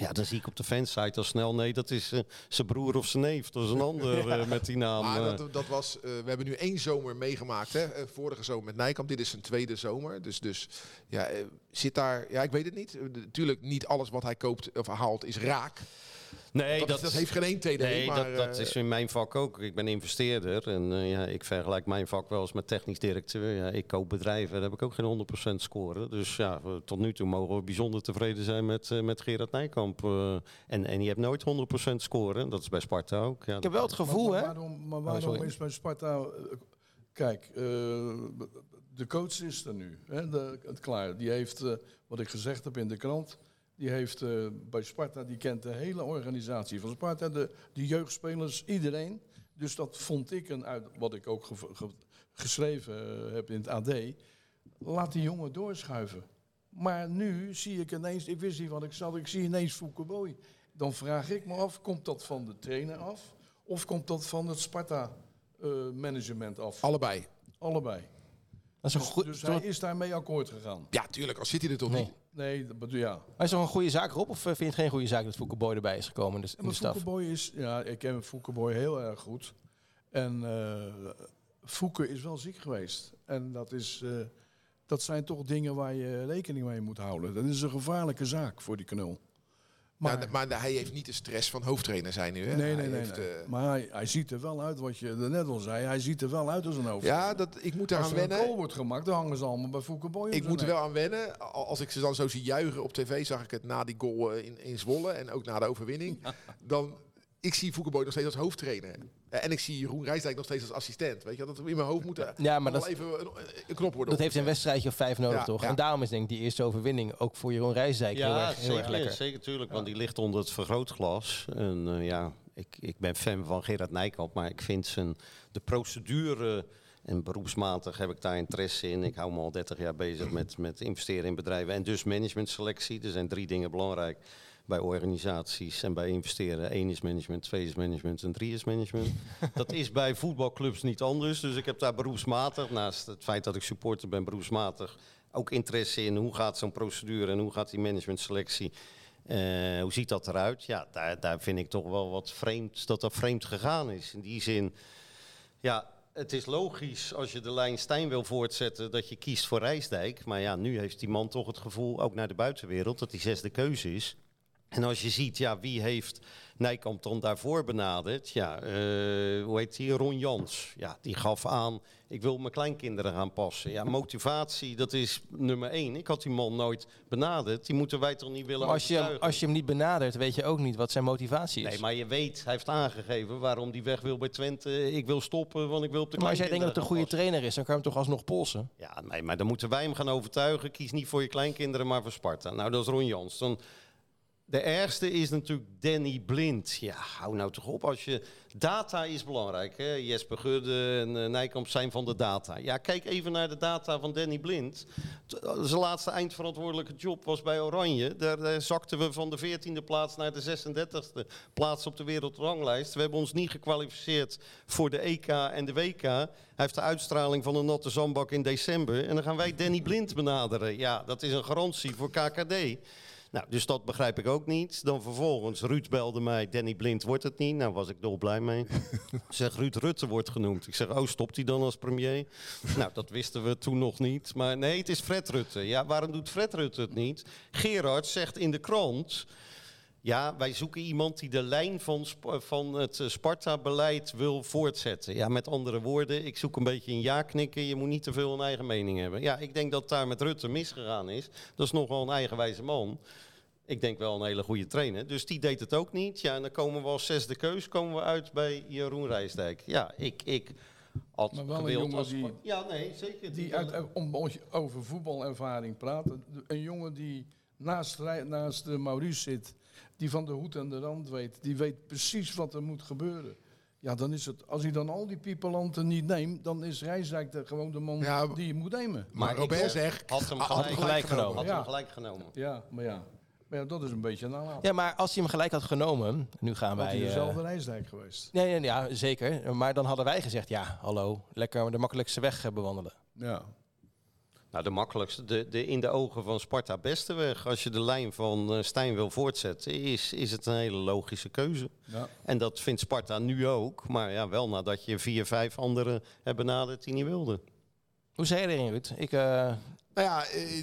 Ja, dan zie ik op de fansite al snel... Nee, dat is eh, zijn broer of zijn neef. Dat is een ander eh, met die naam. Maar eh. dat, dat was, we hebben nu één zomer meegemaakt. Hè? Vorige zomer met Nijkamp. Dit is zijn tweede zomer. Dus, dus ja, zit daar... Ja, ik weet het niet. Natuurlijk, niet alles wat hij koopt of haalt is raak. Nee, dat, is- dat heeft geen één TD. Nee, maar, dat, dat eh, is in mijn vak ook. Ik ben investeerder en eh, ja, ik vergelijk mijn vak wel eens met technisch directeur. Ja, ik koop bedrijven, daar heb ik ook geen 100% scoren. Dus ja, we- tot nu toe mogen we bijzonder tevreden zijn met, eh, met Gerard Nijkamp. eh. en, en je hebt nooit 100% scoren, dat is bij Sparta ook. Ja, ik heb wel het gevoel, maar, hè? Waarom, maar waarom sorry. is bij Sparta... eh, Kijk, eh, de coach is er nu. Hè, de, het klaar. Die heeft, eh, wat ik gezegd heb in de krant... Die heeft eh, bij Sparta, die kent de hele organisatie van Sparta. De, de jeugdspelers, iedereen. Dus dat vond ik een uit... Wat ik ook ge- ge- geschreven eh, heb in het AD. Laat die jongen doorschuiven. Maar nu zie ik ineens... Ik wist niet wat ik zat. Ik zie ineens Boy. Dan vraag ik me af, komt dat van de trainer af? Of komt dat van het Sparta-management af? Allebei. Allebei. Dat is een, goe- Dus hij is daarmee akkoord gegaan. Ja, tuurlijk. Als zit hij er toch Nee. niet. Nee, dat bedoel ja. Maar is toch een goede zaak, Rob? Of eh, vind je het geen goede zaak dat Fouke Boy erbij is gekomen dus in de Boy is... Ja, ik ken Fouke Boy heel erg goed. En Fouke is wel ziek geweest. En dat, is, eh, dat zijn toch dingen waar je rekening mee moet houden. Dat is een gevaarlijke zaak voor die knul. Maar, Maar, maar hij heeft niet de stress van hoofdtrainer zijn nu. Hè? nee, Hij nee, nee. heeft, nee. eh, Maar hij, hij ziet er wel uit, wat je er net al zei. Hij ziet er wel uit als een hoofd. ja, dat, ik moet Als eraan er een wennen. goal wordt gemaakt, dan hangen ze allemaal bij Fouke Boy. op Ik moet er wel aan wennen. Al- Als ik ze dan zo zie juichen op tv, zag ik het na die goal eh, in, in Zwolle en ook na de overwinning. Dan, ik zie Foukeboy nog steeds als hoofdtrainer. Eh, En ik zie Jeroen Rijsdijk nog steeds als assistent. Weet je, dat in mijn hoofd moet er Ja, maar dat, wel even een, een knop worden dat heeft een wedstrijdje of vijf nodig, Ja, toch? ja. En daarom is denk ik die eerste overwinning ook voor Jeroen Rijsdijk heel, erg, heel zeker, erg lekker. zeker tuurlijk, want die ligt onder het vergrootglas. En eh, ja, ik, ik ben fan van Gerard Nijkamp, maar ik vind zijn, de procedure en beroepsmatig heb ik daar interesse in. Ik hou me al 30 jaar bezig met, met investeren in bedrijven en dus managementselectie. Er zijn drie dingen belangrijk bij organisaties en bij investeren. Eén is management, twee is management en drie is management. Dat is bij voetbalclubs niet anders. Dus ik heb daar beroepsmatig, naast het feit dat ik supporter ben, beroepsmatig ook interesse in hoe gaat zo'n procedure en hoe gaat die managementselectie. eh, hoe ziet dat eruit? Ja, daar, daar vind ik toch wel wat vreemd dat dat vreemd gegaan is. In die zin, ja, het is logisch als je de lijn Stijn wil voortzetten dat je kiest voor Rijsdijk. Maar ja, nu heeft die man toch het gevoel, ook naar de buitenwereld, dat die zesde keuze is. En als je ziet, ja, wie heeft Nijkamp dan daarvoor benaderd? Ja, eh, hoe heet die? Ron Jans. Ja, die gaf aan, ik wil mijn kleinkinderen gaan passen. Ja, motivatie, dat is nummer één. Ik had die man nooit benaderd. Die moeten wij toch niet willen Maar als je, als je hem niet benadert, weet je ook niet wat zijn motivatie is. Nee, maar je weet, hij heeft aangegeven waarom hij weg wil bij Twente. Ik wil stoppen, want ik wil op de Maar als jij denkt dat het een goede trainer is, dan kan je hem toch alsnog polsen? Ja, nee, maar dan moeten wij hem gaan overtuigen. Kies niet voor je kleinkinderen, maar voor Sparta. Nou, dat is Ron Jans. Dan, de ergste is natuurlijk Danny Blind. Ja, hou nou toch op. Als je, data is belangrijk. Hè? Jesper Gudde en eh, Nijkamp zijn van de data. Ja, kijk even naar de data van Danny Blind. T- Zijn laatste eindverantwoordelijke job was bij Oranje. Daar, daar zakten we van de 14e plaats naar de 36e plaats op de wereldranglijst. We hebben ons niet gekwalificeerd voor de EK en de WK. Hij heeft de uitstraling van een natte zandbak in december. En dan gaan wij Danny Blind benaderen. Ja, dat is een garantie voor KKD. Nou, dus dat begrijp ik ook niet. Dan vervolgens, Ruud belde mij, Danny Blind wordt het niet. Nou, was ik dolblij mee. zeg, Ruud Rutte wordt genoemd. Ik zeg, oh, stopt hij dan als premier? nou, dat wisten we toen nog niet. Maar nee, het is Fred Rutte. Ja, waarom doet Fred Rutte het niet? Gerard zegt in de krant... Ja, wij zoeken iemand die de lijn van, Sp- van het eh, Sparta-beleid wil voortzetten. Ja, met andere woorden, ik zoek een beetje een ja-knikken. Je moet niet te veel een eigen mening hebben. Ja, ik denk dat daar met Rutte misgegaan is. Dat is nogal een eigenwijze man. Ik denk wel een hele goede trainer. Dus die deed het ook niet. Ja, en dan komen we als zesde keus komen we uit bij Jeroen Rijsdijk. Ja, ik, ik had Maar wel een gewild jongen als... die- Ja, nee, zeker. Die uit, om over voetbalervaring praat. Een jongen die naast, naast de Maurice zit. Die van de hoed en de rand weet. Die weet precies wat er moet gebeuren. Ja, dan is het. Als hij dan al die piepelanten niet neemt. dan is Rijsdijk de, gewoon de man Ja, die je moet nemen. Maar Robert had- zegt, had hem had gelijk, hem gelijk genomen. Had Ja. hem gelijk genomen. Ja, maar ja. Maar ja, dat is een beetje een. Ja, maar als hij hem gelijk had genomen, nu gaan Had wij... hij eh, dezelfde Rijsdijk geweest. Nee, nee, ja, zeker. Maar dan hadden wij gezegd, ja, hallo, lekker de makkelijkste weg eh, bewandelen. Ja. Nou, de makkelijkste, de, de in de ogen van Sparta beste weg. Als je de lijn van eh, Stijn wil voortzetten, is, is het een hele logische keuze. ja. En dat vindt Sparta nu ook. Maar ja, wel nadat je vier, vijf anderen hebt benaderd die niet wilden. Hoe zei je erin, Ruud? Ik, eh, Nou ja, eh,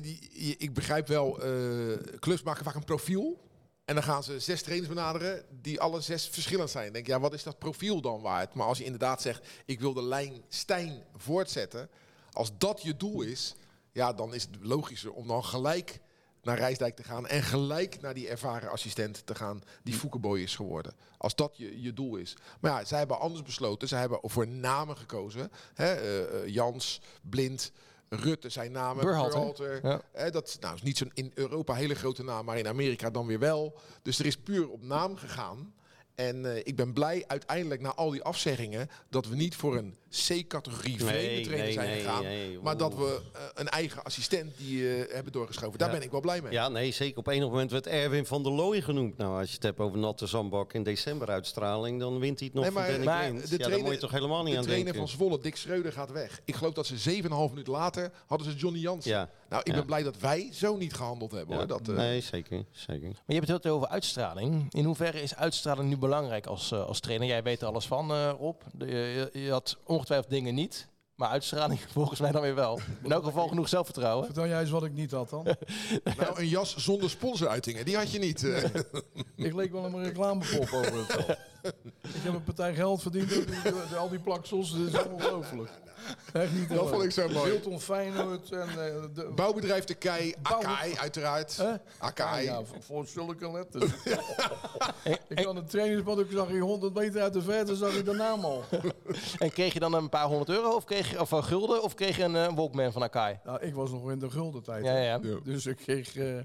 ik begrijp wel, eh, clubs maken vaak een profiel. En dan gaan ze zes trainers benaderen die alle zes verschillend zijn. Ik denk, ja, wat is dat profiel dan waard? Maar als je inderdaad zegt, ik wil de lijn Stijn voortzetten. Als dat je doel is, ja, dan is het logischer om dan gelijk naar Rijsdijk te gaan. En gelijk naar die ervaren assistent te gaan die Foukeboy is geworden. Als dat je, je doel is. Maar ja, zij hebben anders besloten. Zij hebben voor namen gekozen. Hè? eh, eh, Jans, Blind, Rutte zijn namen. Ja. Hè, dat is, nou, is niet zo'n in Europa hele grote naam, maar in Amerika dan weer wel. Dus er is puur op naam gegaan. En eh, ik ben blij uiteindelijk na al die afzeggingen dat we niet voor een C-categorie vreemde trainer nee, zijn nee, gegaan. nee, maar dat we eh, een eigen assistent die eh, hebben doorgeschoven. Daar Ja. ben ik wel blij mee. Ja, nee, zeker. Op enig moment werd Erwin van der Looy genoemd. Nou, als je het hebt over natte zandbak in december uitstraling, dan wint hij het nog Nee, maar- Danny maar Blind. de Ja, daar trainer- moet je toch helemaal niet de aan trainer denken. van Zwolle, Dick Schreuder, gaat weg. Ik geloof dat ze 7,5 minuten later hadden ze Johnny Jansen. Ja, Nou, ik Ja. ben blij dat wij zo niet gehandeld hebben. ja. Hoor. Dat, eh, nee, zeker, zeker. maar je hebt het heel over uitstraling. In hoeverre is uitstraling nu belangrijk als, eh, als trainer? Jij weet er alles van, eh, Rob. De- je, je had ongetwijfeld dingen niet. Maar uitstraling volgens mij dan weer wel. In elk geval genoeg zelfvertrouwen. Vertel jij eens wat ik niet had dan. Nou, een jas zonder sponsoruitingen, die had je niet. ik leek wel een reclamepop over het veld. Ik heb een partij geld verdiend door, al die plaksels. Dat is ongelooflijk. Echt niet Dat vond ik zo mooi. Wilton Feyenoord en eh, de... Bouwbedrijf de Kei, Bouw- Akai uiteraard. Akai. Ja, voor, zulke letters. ik had een trainingspad, ik zag je 100 meter uit de verte, zag je de naam al. En kreeg je dan een paar honderd euro of, kreeg of een gulden of kreeg je een eh, Walkman van Akai? Nou, ik was nog in de gulden tijd. Ja, ja. Ja. Dus ik kreeg eh,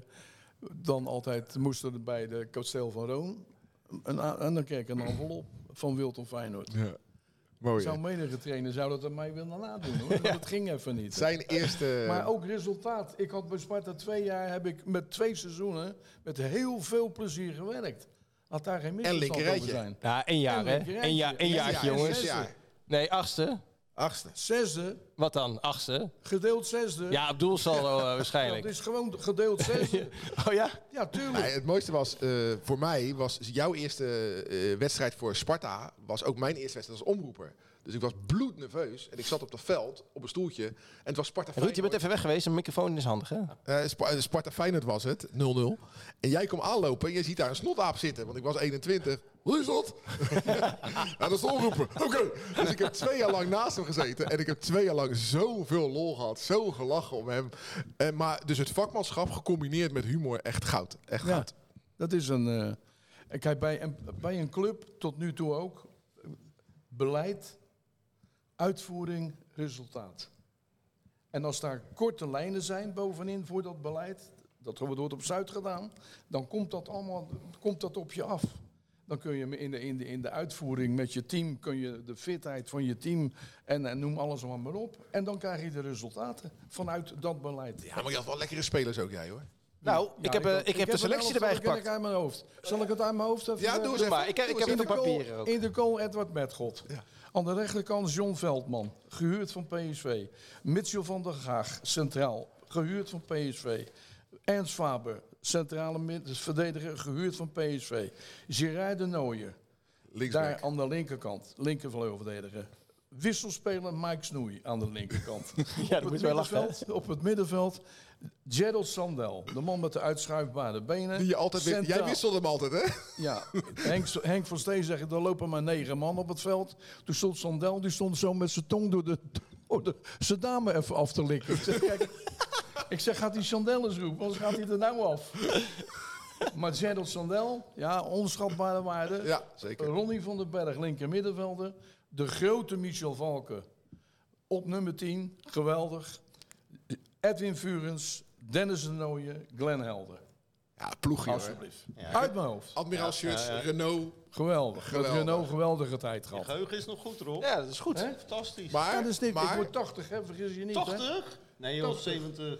dan altijd, moesten er bij de kasteel van Roon. Een, en dan kreeg ik een envelop van Wilton Feyenoord. Ja. Mooi. Zou menige trainer zou dat aan mij willen nadoen hoor. Dat ging even niet. Zijn eerste... Maar ook resultaat. Ik had bij Sparta twee jaar, heb ik met twee seizoenen met heel veel plezier gewerkt. Had daar geen misverstand over zijn. Ja, één jaar En hè? een jaar, een Ja, jaartje ja, jongens. jaar. Nee, achtste. Achtste. Zesde, Wat dan? Achtste? gedeeld zesde. Ja, op doelsaldo eh, dat waarschijnlijk. is gewoon gedeeld zesde. Oh ja? Ja, tuurlijk. Nee, het mooiste was eh, voor mij, was jouw eerste eh, wedstrijd voor Sparta, was ook mijn eerste wedstrijd als omroeper. Dus ik was bloednerveus en ik zat op dat veld, op een stoeltje. En het was Sparta Ruud, je bent Feyenoord. even weg geweest. Een microfoon is handig hè? Eh, eh, Sparta Feyenoord was het, 0-0. En jij komt aanlopen en je ziet daar een snotaap zitten, want ik was 21. Hoe is dat? ja, dat is de omroeper. Oké. Dus ik heb twee jaar lang naast hem gezeten en ik heb twee jaar lang zoveel lol gehad, zo gelachen om hem. En, maar dus het vakmanschap gecombineerd met humor, echt goud. Echt Ja, goud. dat is een. eh, en kijk, bij een, bij een club tot nu toe ook. eh, Beleid, uitvoering, resultaat. En als daar korte lijnen zijn bovenin voor dat beleid, dat wordt op Zuid gedaan, dan komt dat allemaal komt dat op je af. Dan kun je in de, in, de, in de uitvoering met je team, kun je de fitheid van je team en, en noem alles maar, maar op. En dan krijg je de resultaten vanuit dat beleid. Ja, maar je had wel lekkere spelers ook, jij hoor. Nou, ik heb, eh, ik heb de een selectie erbij gepakt. ik uit mijn hoofd. Zal ik het uit mijn hoofd even Ja, doe eens Doe even. maar, ik heb, ik heb Doe het eens op even. papier ook. In de goal Edward Metgod. Aan de rechterkant John Veldman, gehuurd van PSV. Mitchell van der Gaag, centraal, gehuurd van PSV. Ernst Faber, centrale verdediger, gehuurd van PSV. Gerard de Nooijer, daar aan de linkerkant, linkervleugelverdediger. wisselspeler Mike Snoei aan de linkerkant. Ja, op, dat moet het je wel lachen. middenveld, op het middenveld Gerald Sandel, de man met de uitschuifbare benen. Die je altijd wist- Jij wisselt hem altijd, hè? Ja, Henk, Henk van Steen zegt, er lopen maar negen man op het veld. Toen stond Sandel, die stond zo met zijn tong door de, door de zijn dame even af te likken. Ik zeg, kijk, ik zeg gaat die Sandel eens roepen, anders gaat hij er nou af. Maar Gerald Sandel, ja, onschatbare waarde. Ja, zeker. Ronnie van den Berg, linker middenvelder. De grote Michel Valken op nummer 10, geweldig. Edwin Vurens, Dennis de Nooijen, Glenn Helder. Ja, ploegje. Alsjeblieft. Uit mijn hoofd. Admiraal shirts, Renault. Geweldig. Geweldig. Renault geweldige tijd Je gehad. geheugen is nog goed, Rob. Ja, dat is goed. Hè? Fantastisch. Maar, Ja, dat is niks. maar Ik word 80, hè? vergis je niet. Hè? 80? Nee joh, 70.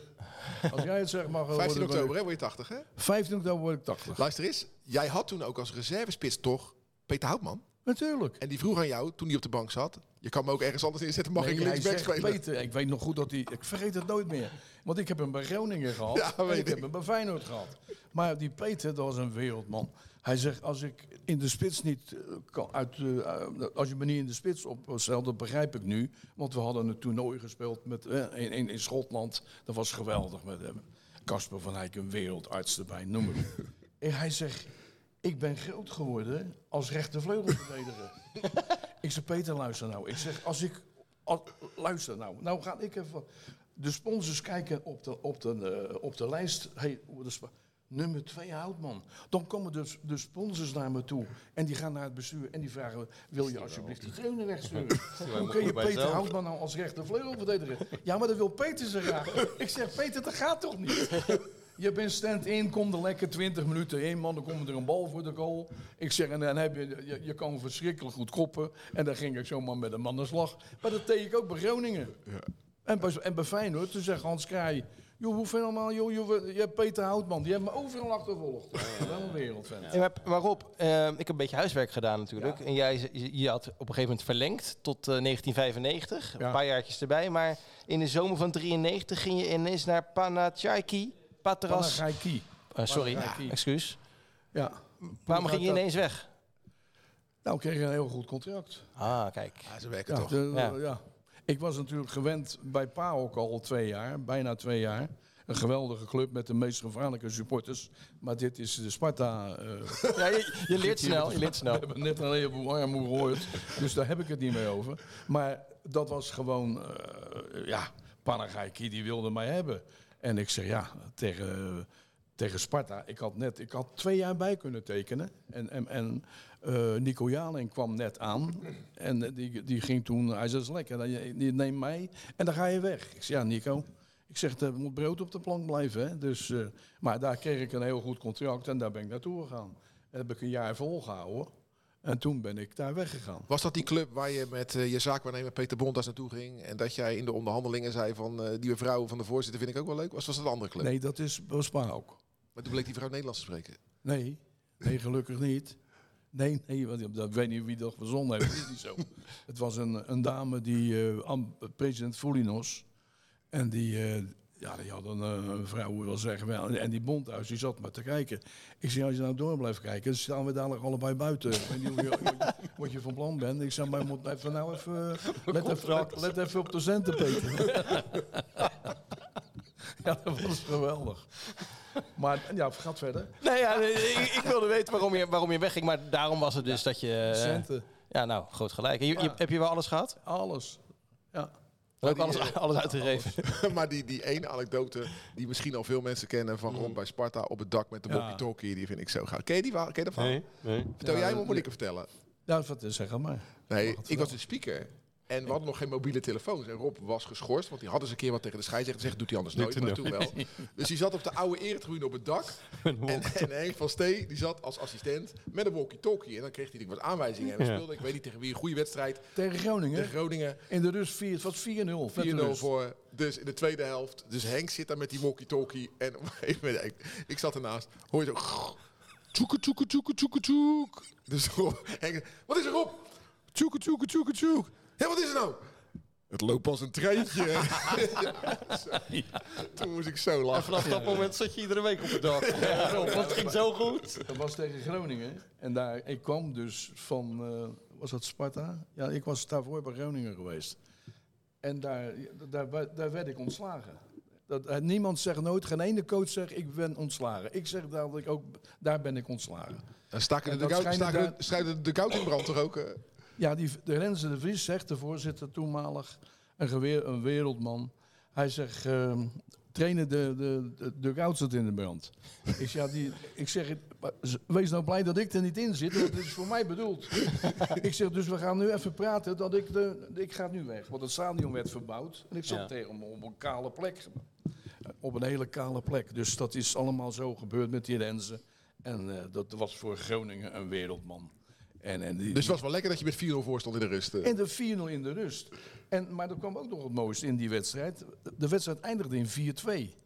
Als jij het zegt, mag 15 worden, oktober, hè, word je 80, hè? 15 oktober word ik 80. Luister eens, jij had toen ook als reservespits toch Peter Houtman. Natuurlijk. En die vroeg aan jou, toen hij op de bank zat... Je kan me ook ergens anders inzetten, mag Nee, ik linksback spelen? Peter, ik weet nog goed dat hij... Ik vergeet het nooit meer. Want ik heb hem bij Groningen gehad. Ja, en weet ik heb ik. hem bij Feyenoord gehad. Maar die Peter, dat was een wereldman. Hij zegt, als ik in de spits niet... eh, kan, uit, eh, als je me niet in de spits opstelt, dat begrijp ik nu. Want we hadden een toernooi gespeeld met, eh, in, in, in Schotland. Dat was geweldig met hem. Casper van Eyck, een wereldarts erbij, noem het. en hij zegt, ik ben groot geworden als rechtervleugelverdediger. ik zeg, Peter, luister nou. Ik zeg, als ik... als- luister nou. Nou ga ik even... De sponsors kijken op de, op de, eh, op de lijst. Hey, de nummer 2 Houtman. Dan komen de, de sponsors naar me toe. En die gaan naar het bestuur. En die vragen, wil je alsjeblieft die trainer wegsturen? Hoe kun je Peter. Houtman nou als rechtervleugelverdediger? Ja, maar dat wil Peter zo graag. Ik zeg, Peter, dat gaat toch niet? Je bent stand-in, kom er lekker 20 minuten in, man. Dan komt er een bal voor de goal. Ik zeg, en dan heb je, je, je kan verschrikkelijk goed koppen. En dan ging ik zomaar met een man aan de slag. Maar dat deed ik ook bij Groningen. En, bij, en bij Feyenoord, toen zegt Hans Kraaij... Joh, hoe fenomenaal, joh, joh, je hebt Peter Houtman. Die heeft me overal achtervolgd. Ja, wel een wereldfan. Ja, maar, maar Rob, eh, ik heb een beetje huiswerk gedaan natuurlijk. En jij je, je had op een gegeven moment verlengd tot eh, 1995. Ja. Een paar jaartjes erbij. Maar in de zomer van 93 ging je ineens naar Panathinaiki. Patras. Eh, sorry, excuus. Ja. Waarom ging je dat- ineens weg? Nou, ik kreeg een heel goed contract. Ah, kijk. Ja, ze werken Ja, toch. de- Ja. ja. Ik was natuurlijk gewend bij PAOK al twee jaar, bijna twee jaar. Een geweldige club met de meest gevaarlijke supporters. Maar dit is de Sparta. eh, Ja, je, je leert snel, je leert We snel. hebben net een heleboel armoe gehoord. Dus daar heb ik het niet meer over. Maar dat was gewoon, eh, ja, Panagaiki die wilde mij hebben. En ik zeg ja, tegen, tegen Sparta. Ik had net, ik had twee jaar bij kunnen tekenen. En, en, en eh, Nico Jaling kwam net aan. En die, die ging toen, hij zei, dat is lekker, je, neemt mij en dan ga je weg. Ik zeg ja, Nico. Ik zeg, er moet brood op de plank blijven. Hè? Dus, eh, maar daar kreeg ik een heel goed contract en daar ben ik naartoe gegaan. En heb ik een jaar volgehouden. En toen ben ik daar weggegaan. Was dat die club waar je met eh, je zaakwaarnemer Peter Bontas naartoe ging? En dat jij in de onderhandelingen zei van eh, die vrouw van de voorzitter vind ik ook wel leuk? Was, was dat een andere club? Nee, dat is Spa ook. Maar toen bleek die vrouw Nederlands te spreken. Nee, nee, gelukkig niet. Nee, nee, want dat weet niet wie dat verzonnen heeft. Dat is niet zo. Het was een, een dame die, eh, president Foulinos, en die, ja, die had een, eh, een vrouw, wil zeggen, wel, en die bondhuis, die zat maar te kijken. Ik zei, als je nou door blijft kijken, dan staan we dadelijk allebei buiten. Ik weet niet hoe je, wat, je, wat je van plan bent. Ik zei, maar je moet even nou even, let even, let, even op de centen, Peter. ja, dat was geweldig. Maar ja, gaat verder. Nee, ja, ik, ik wilde weten waarom je, waarom je wegging. Maar daarom was het dus dat je... eh, Centen. ja, nou, groot gelijk. Je, je- heb je wel alles gehad? Alles. Ja. Ook die, alles, eh, alles uitgegeven? maar die, die ene anekdote die misschien al veel mensen kennen van Ron bij Sparta op het dak met de Ja. walkie-talkie, die vind ik zo gaaf. Ken je die ken je dat van? Nee, nee. Vertel Ja, jij dat- moet ik het vertellen? Ja, wat zeg maar. Nee, ik was de speaker. En we hadden nog geen mobiele telefoons. En Rob was geschorst, want die had eens een keer wat tegen de scheidsrechter gezegd. Doet hij anders nooit, maar toen wel. Dus die zat op de oude eretribune op het dak. En, en Henk van Stee, die zat als assistent met een walkie-talkie. En dan kreeg hij natuurlijk wat aanwijzingen. En we Ja. speelden, ik weet niet tegen wie, een goede wedstrijd. Tegen Groningen. Tegen Groningen. In de rust 4, het was 4-0. vet 4-0 rust. voor. Dus in de tweede helft. Dus Henk zit daar met die walkie-talkie. En op een gegeven moment, ik, ik zat ernaast. Hoor je zo... Tjoeke, tjoeke, tjoeke, tjoeke, tjoek. Dus Rob, Henk, wat is er op? Tjoeke, tjoeke, tjoeke, tjoek. Hé, wat is er nou? Het loopt als een treintje. Ja. Toen moest ik zo En lachen. vanaf dat moment zat je iedere week op het dak. Ja, want het ging zo goed. Dat was tegen Groningen. En daar, ik kwam dus van, eh, was dat Sparta? Ja, ik was daarvoor bij Groningen geweest. En daar, daar, daar werd ik ontslagen. Dat, eh, niemand zegt nooit, geen ene coach zegt ik ben ontslagen. Ik zeg dat ik ook, daar ben ik ontslagen. Dan staken En de staken daar- de- schijnen de koud in brand toch ook? Ja, die, de Renze de Vries zegt, de voorzitter toenmalig, een, geweer, een wereldman. Hij zegt, ehm, trainen de, de, de, zit in de brand. ik, zeg, ja, die, ik zeg, wees nou blij dat ik er niet in zit, want het is voor mij bedoeld. ik zeg, dus we gaan nu even praten, dat ik, de, ik ga nu weg. Want het stadion werd verbouwd en ik zat Ja. tegen hem op een kale plek. Op een hele kale plek. Dus dat is allemaal zo gebeurd met die Renze. En eh, dat was voor Groningen een wereldman. En, en die, Dus het was wel lekker dat je met 4-0 voor stond in de rust. eh. en de 4-0 in de rust. En, maar er kwam ook nog het mooiste in die wedstrijd. De wedstrijd eindigde in 4-2.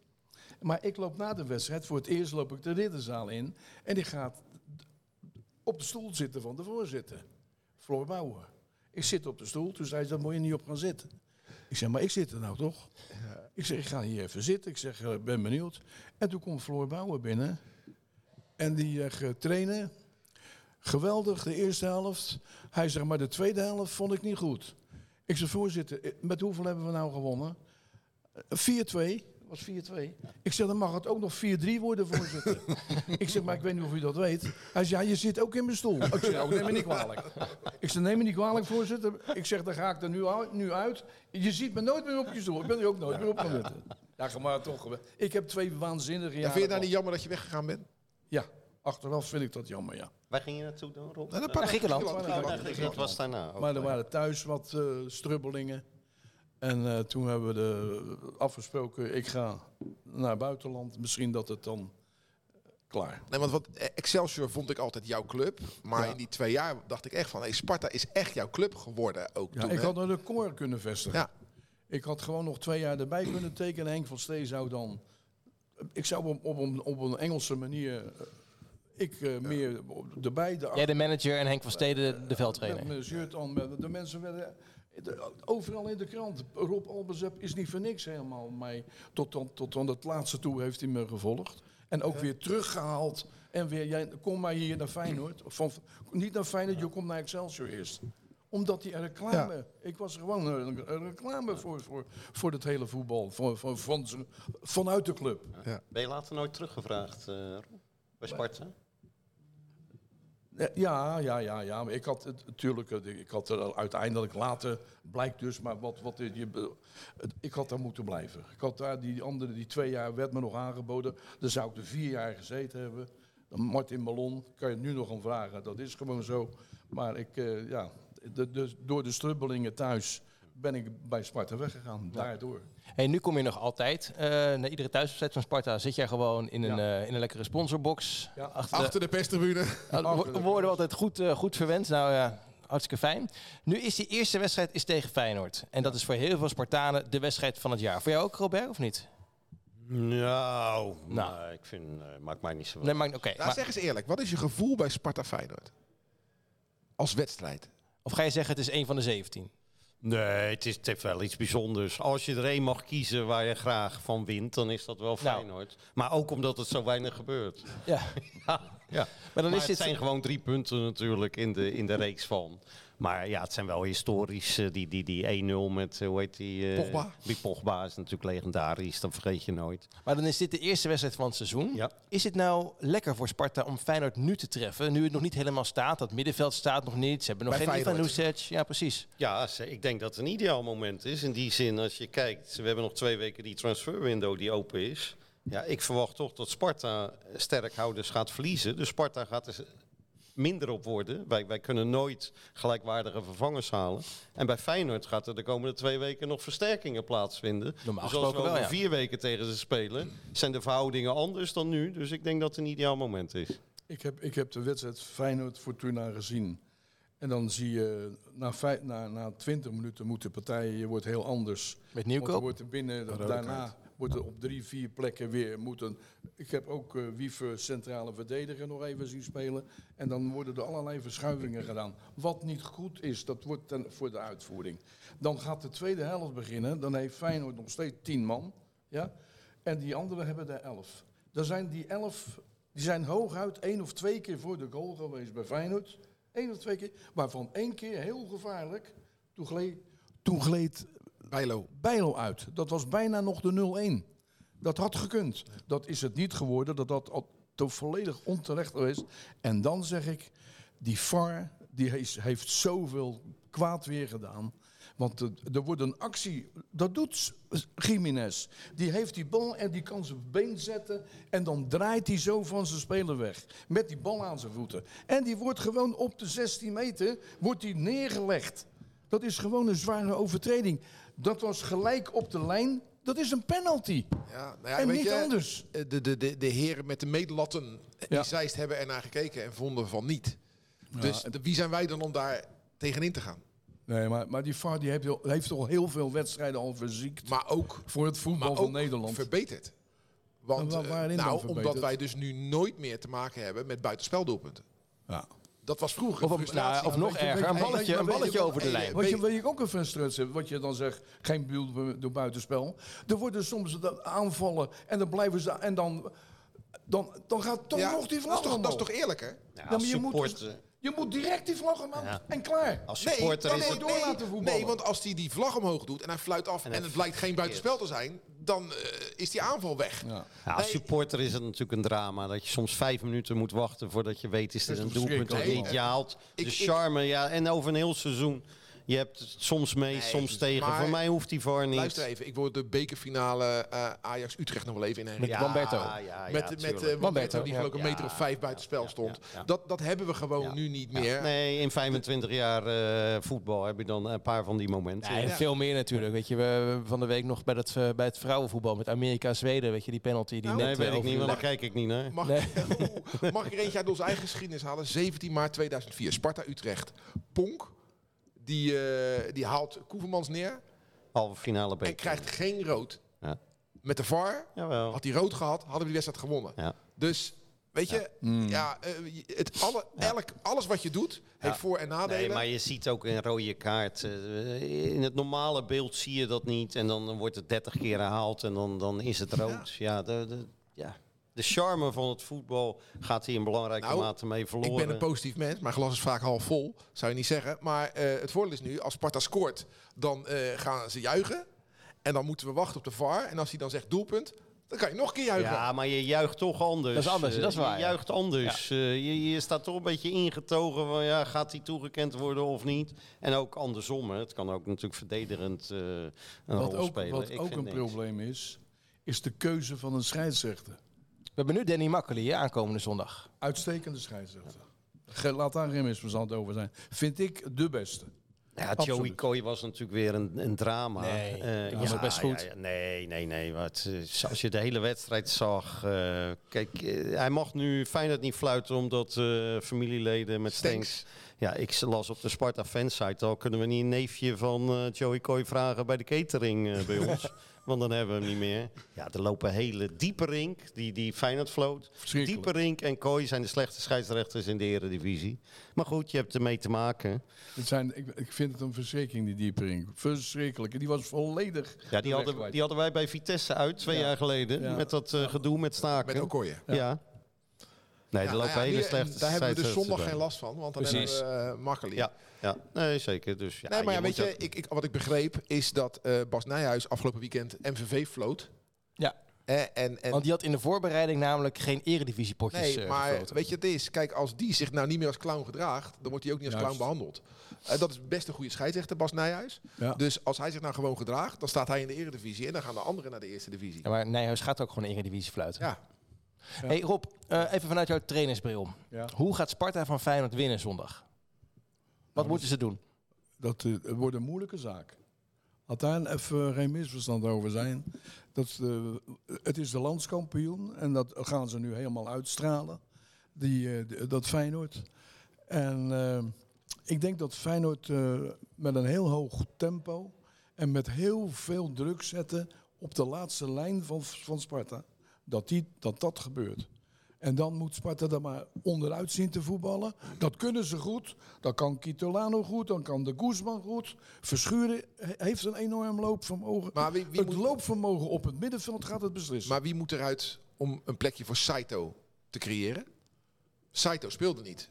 Maar ik loop na de wedstrijd, voor het eerst loop ik de ridderzaal in. En ik ga op de stoel zitten van de voorzitter. Floor Bouwer. Ik zit op de stoel, toen zei ze, daar moet je niet op gaan zitten. Ik zeg, maar ik zit er nou toch? Ik zeg, ik ga hier even zitten. Ik zeg, eh, ik ben benieuwd. En toen komt Floor Bouwer binnen. En die uh, trainen. Geweldig, de eerste helft. Hij zegt, maar de tweede helft vond ik niet goed. Ik zeg, voorzitter, eh, met hoeveel hebben we nou gewonnen? Eh, 4-2. was 4-2. Ik zeg, dan mag het ook nog 4-3 worden, voorzitter. ik zeg, maar ik weet niet of u dat weet. Hij zei, ja, je zit ook in mijn stoel. Ik zeg, nou, neem me niet kwalijk. Ik zeg, neem me niet kwalijk, voorzitter. Ik zeg, dan ga ik er nu uit. Nu uit. Je ziet me nooit meer op je stoel. Ik ben er ook nooit meer op gaan zitten. Ja, maar toch. Ik heb twee waanzinnige Ja, jaren vind je nou niet jammer dat je weggegaan bent? Ja, achteraf vind ik dat jammer, ja. Waar ging je naartoe dan, Rob? Dat Griekenland. Dat was daarna. ook. Maar er waren thuis wat eh, strubbelingen. En eh, toen hebben we de, afgesproken, ik ga naar buitenland. Misschien dat het dan eh, klaar. Nee, want wat, eh, Excelsior vond ik altijd jouw club. Maar Ja. in die twee jaar dacht ik echt van... Hey, Sparta is echt jouw club geworden ook Ja, toen. ik hè? had een record kunnen vestigen. Ja. Ik had gewoon nog twee jaar erbij kunnen tekenen. Henk van Stee zou dan... Ik zou op, op, een- op een Engelse manier... eh, ik eh, meer erbij. De, Jij de manager en Henk van Steden de met veldtrainer. mijn shirt aan. met- De mensen werden... de- overal in de krant. Rob Albezep is niet voor niks helemaal mij. Tot, dan, tot aan het laatste toe heeft hij me gevolgd. En ook weer teruggehaald. En weer, jij, kom maar hier naar Feyenoord. Of Van, niet naar Feyenoord, je komt naar Excelsior eerst. Omdat die reclame... Ik was gewoon een, een reclame voor, voor, voor het hele voetbal. Voor, voor, van, z'n- vanuit de club. Ben je later nooit teruggevraagd, eh, Rob? Bij Sparta? Eh, Ja, ja, ja, ja. Maar ik had het natuurlijk, eh, ik had er uiteindelijk later, blijkt dus, maar wat, wat je, je- ik had daar moeten blijven. Ik had daar die andere, die twee jaar werd me nog aangeboden. Dan zou ik er vier jaar gezeten hebben. Martin Ballon, kan je nu nog gaan vragen, dat is gewoon zo. Maar ik, eh, ja, door de strubbelingen thuis ben ik bij Sparta weggegaan, daardoor. Hey, nu kom je nog altijd. eh na iedere thuiswedstrijd van Sparta zit jij gewoon in een, Ja. eh, in een lekkere sponsorbox. Ja. Achter de- Achter de perstribune. Nou, we- worden altijd goed, eh, goed verwend. Nou ja, hartstikke fijn. Nu is die eerste wedstrijd is tegen Feyenoord. En dat is voor heel veel Spartanen de wedstrijd van het jaar. Voor jou ook, Robert, of niet? Nou, Nou. ik vind, eh, maakt mij niet zo Nee, maar oké. Nou, maar- zeg eens eerlijk. Wat is je gevoel bij Sparta Feyenoord? Als wedstrijd. of ga je zeggen het is een van de 17? Nee, het, is, het heeft wel iets bijzonders. Als je er één mag kiezen waar je graag van wint, dan is dat wel Nou. Feyenoord. Maar ook omdat het zo weinig gebeurt. Ja. Ja, ja. Maar dan Maar is het zijn gewoon drie punten natuurlijk in de, in de reeks van. Maar ja, het zijn wel historisch. eh, die die, die 1-0 met, eh, hoe heet die? eh, Pogba. Die Pogba is natuurlijk legendarisch, dat vergeet je nooit. Maar dan is dit de eerste wedstrijd van het seizoen. Ja. Is het nou lekker voor Sparta om Feyenoord nu te treffen? Nu het nog niet helemaal staat. Dat middenveld staat nog niet. Ze hebben nog Bij geen Ivan. Nusic. Ja, precies. Ja, ik denk dat het een ideaal moment is. In die zin, als je kijkt, we hebben nog twee weken die transferwindow die open is. Ja, ik verwacht toch dat Sparta sterkhouders gaat verliezen. Dus Sparta gaat er minder op worden. Wij, wij kunnen nooit gelijkwaardige vervangers halen. En bij Feyenoord gaat er de komende twee weken nog versterkingen plaatsvinden. Normaal dus als we gesproken wel, over ja. vier weken tegen ze spelen, zijn de verhoudingen anders dan nu. Dus ik denk dat het een ideaal moment is. Ik heb, ik heb de wedstrijd Feyenoord-Fortuna gezien. En dan zie je, na, vijf, na, na 20 minuten moet de partij, je wordt heel anders. Met Want er Nieuwkoop. wordt er binnen, daarna wordt er op drie, vier plekken weer moeten. Ik heb ook eh Wiever centrale verdediger nog even zien spelen. En dan worden er allerlei verschuivingen gedaan. Wat niet goed is, dat wordt ten, voor de uitvoering. Dan gaat de tweede helft beginnen. Dan heeft Feyenoord nog steeds tien man. Ja? En die anderen hebben er elf. Dan zijn die elf, die zijn hooguit één of twee keer voor de goal geweest bij Feyenoord. Eén of twee keer. Waarvan één keer heel gevaarlijk. Toen gleed, toen gleed Bijlo. Bijlo uit. Dat was bijna nog de 0-1. Dat had gekund. Dat is het niet geworden. Dat dat volledig onterecht geweest. En dan zeg ik, die VAR die heeft, zoveel kwaad weer gedaan. Want er- er wordt een actie, dat doet Jiménez. Die heeft die bal en die kan zijn been zetten. En dan draait hij zo van zijn speler weg. Met die bal aan zijn voeten. En die wordt gewoon op de 16 meter wordt die neergelegd. Dat is gewoon een zware overtreding. Dat was gelijk op de lijn. Dat is een penalty. Ja, nou ja, en weet niet je, anders. eh, De, de, de, de heren met de medelatten, Ja. die Zeist hebben ernaar gekeken en vonden van niet. Dus wie zijn wij dan om daar tegenin te gaan? Nee, maar, maar die VAR die heeft, al- heeft al heel veel wedstrijden al verziekt. Maar ook, voor het voetbal van Nederland. verbeterd. Want eh, nou, verbeterd? omdat wij dus nu nooit meer te maken hebben met buitenspeldoelpunten. ja. Dat was vroeger Of, een nou, of nog weet je- erger, een je- balletje, een balletje over de hey, lijn. Wat je, wat je ook een frustratie hebt, wat je dan zegt, geen bedoel door buitenspel. Er worden soms aanvallen en dan blijven ze en dan, dan, dan gaat toch Ja, nog die dat, vlag is toch, dat is toch eerlijk, hè? Ja, Ja, als maar je, moet, supporter, je moet direct die vlag omhoog Ja. en klaar. als supporter nee, is nee, het... door laten voetballen. nee, want als hij die vlag omhoog doet en hij fluit af en, het blijkt geen buitenspel te zijn, dan eh, is die aanval weg. Ja. Ja, als Nee. supporter is het natuurlijk een drama. Dat je soms vijf minuten moet wachten voordat je weet is er een is doelpunt of niet. Je haalt de ik- charme. Ja, en over een heel seizoen. Je hebt soms mee, Nee, soms tegen. maar- Voor mij hoeft die voor niet. Luister even, ik word de bekerfinale eh, Ajax-Utrecht nog wel even in herinnering. Met Lamberto. Ja, ja, met met eh, Lamberto, die ja. geloof ik een meter of vijf buiten spel stond. ja, ja. Dat, dat hebben we gewoon Ja. nu niet Ja. meer. Nee, in 25 jaar eh, voetbal heb je dan een paar van die momenten. Nee, en Ja. veel meer natuurlijk. Weet je, we hebben van de week nog bij het, bij het vrouwenvoetbal met Amerika-Zweden, weet je, die penalty die Nou, net Nee, weet ik niet, want daar kijk ik niet naar. Mag, Nee. Mag ik er eentje uit onze eigen geschiedenis halen? 17 maart 2004, Sparta-Utrecht. Ponk, die, eh, die haalt Koevermans neer Halve finale en krijgt geen rood. Ja. Met de VAR Jawel. had hij rood gehad, hadden we die wedstrijd gewonnen. Ja. Dus, weet je, ja. eh, het alle, elk, alles wat je doet, heeft voor- en nadelen. Nee, maar je ziet ook een rode kaart. eh, In het normale beeld zie je dat niet. En dan wordt het 30 keer herhaald en dan, dan is het rood. Ja, de, de, ja. De charme van het voetbal gaat hier in belangrijke Nou, mate mee verloren. Ik ben een positief mens, mijn glas is vaak half vol, zou je niet zeggen. Maar eh, het voordeel is nu, als Sparta scoort, dan eh, gaan ze juichen. En dan moeten we wachten op de VAR. En als hij dan zegt doelpunt, dan kan je nog een keer juichen. Ja, maar je juicht toch anders. Dat is anders, Eh, dat is waar, Je ja. juicht anders. Eh, je, je staat toch een beetje ingetogen van ja, gaat hij toegekend worden of niet? En ook andersom. Hè. Het kan ook natuurlijk verdedigend eh, een Wat rol ook, spelen. wat Ik ook vind een niks. probleem is, is de keuze van een scheidsrechter. We hebben nu Danny Makkely aankomende zondag. Uitstekende scheidsrechter. Laat daar geen misverstand over zijn. Vind ik de beste. Ja, Absoluut. Joey Coy was natuurlijk weer een, een drama. Nee, Eh, dat was ook best goed. ja, ja, nee, nee, nee. Wat, eh, als je de hele wedstrijd zag. eh, kijk, hij mag nu Feyenoord niet fluiten omdat eh, familieleden met Stanks. Stanks. Ja, ik las op de Sparta fansite al. Kunnen we niet een neefje van eh, Joey Coy vragen bij de catering eh, bij ons? Want dan hebben we hem niet meer. Ja, er lopen hele diepe rink, die, die Feyenoord floot. Verschrikkelijk. Diepe rink en Kooi zijn de slechte scheidsrechters in de eredivisie. Maar goed, je hebt ermee te maken. Het zijn, ik, ik vind het een verschrikking, die diepering. Verschrikkelijk. En die was volledig. Ja, die de hadden, die hadden wij bij Vitesse uit twee Ja. jaar geleden. Ja. Met dat eh, gedoe met staken. Met Okoye. Ja. Nee, Ja, er lopen nou ja, slechte Daar hebben we dus scheidsrechters zondag geen last van, want dan Precies. hebben we uh, makkelijk. Ja, ja, nee, zeker. Dus, ja, nee, maar ja, weet je, ik, ik, wat ik begreep is dat eh, Bas Nijhuis afgelopen weekend MVV floot. Ja, Eh, en, en, want die had in de voorbereiding namelijk geen eredivisiepotjes nee, eh, maar gefloten. weet je, het is, kijk, als die zich nou niet meer als clown gedraagt, dan wordt hij ook niet als Juist. clown behandeld. Eh, dat is best een goede scheidsrechter, Bas Nijhuis. Ja. Dus als hij zich nou gewoon gedraagt, dan staat hij in de eredivisie en dan gaan de anderen naar de eerste divisie. Ja, maar Nijhuis gaat ook gewoon eredivisie fluiten. Ja. Hey Rob, eh, even vanuit jouw trainersbril. Ja. Hoe gaat Sparta van Feyenoord winnen zondag? Wat moeten ze doen? Dat eh, wordt een moeilijke zaak. Laat daar even geen misverstand over zijn. Dat, eh, het is de landskampioen en dat gaan ze nu helemaal uitstralen. Die, eh, dat Feyenoord. En ik denk dat Feyenoord met een heel hoog tempo en met heel veel druk zetten op de laatste lijn van, van Sparta. Dat, die, dat dat gebeurt. En dan moet Sparta er maar onderuit zien te voetballen. Dat kunnen ze goed. Dat kan Kitolano goed. Dan kan de Guzman goed. Verschuren he- heeft een enorm loopvermogen. Maar wie, wie het moet, loopvermogen op het middenveld gaat het beslissen. maar wie moet eruit om een plekje voor Saito te creëren? Saito speelde niet.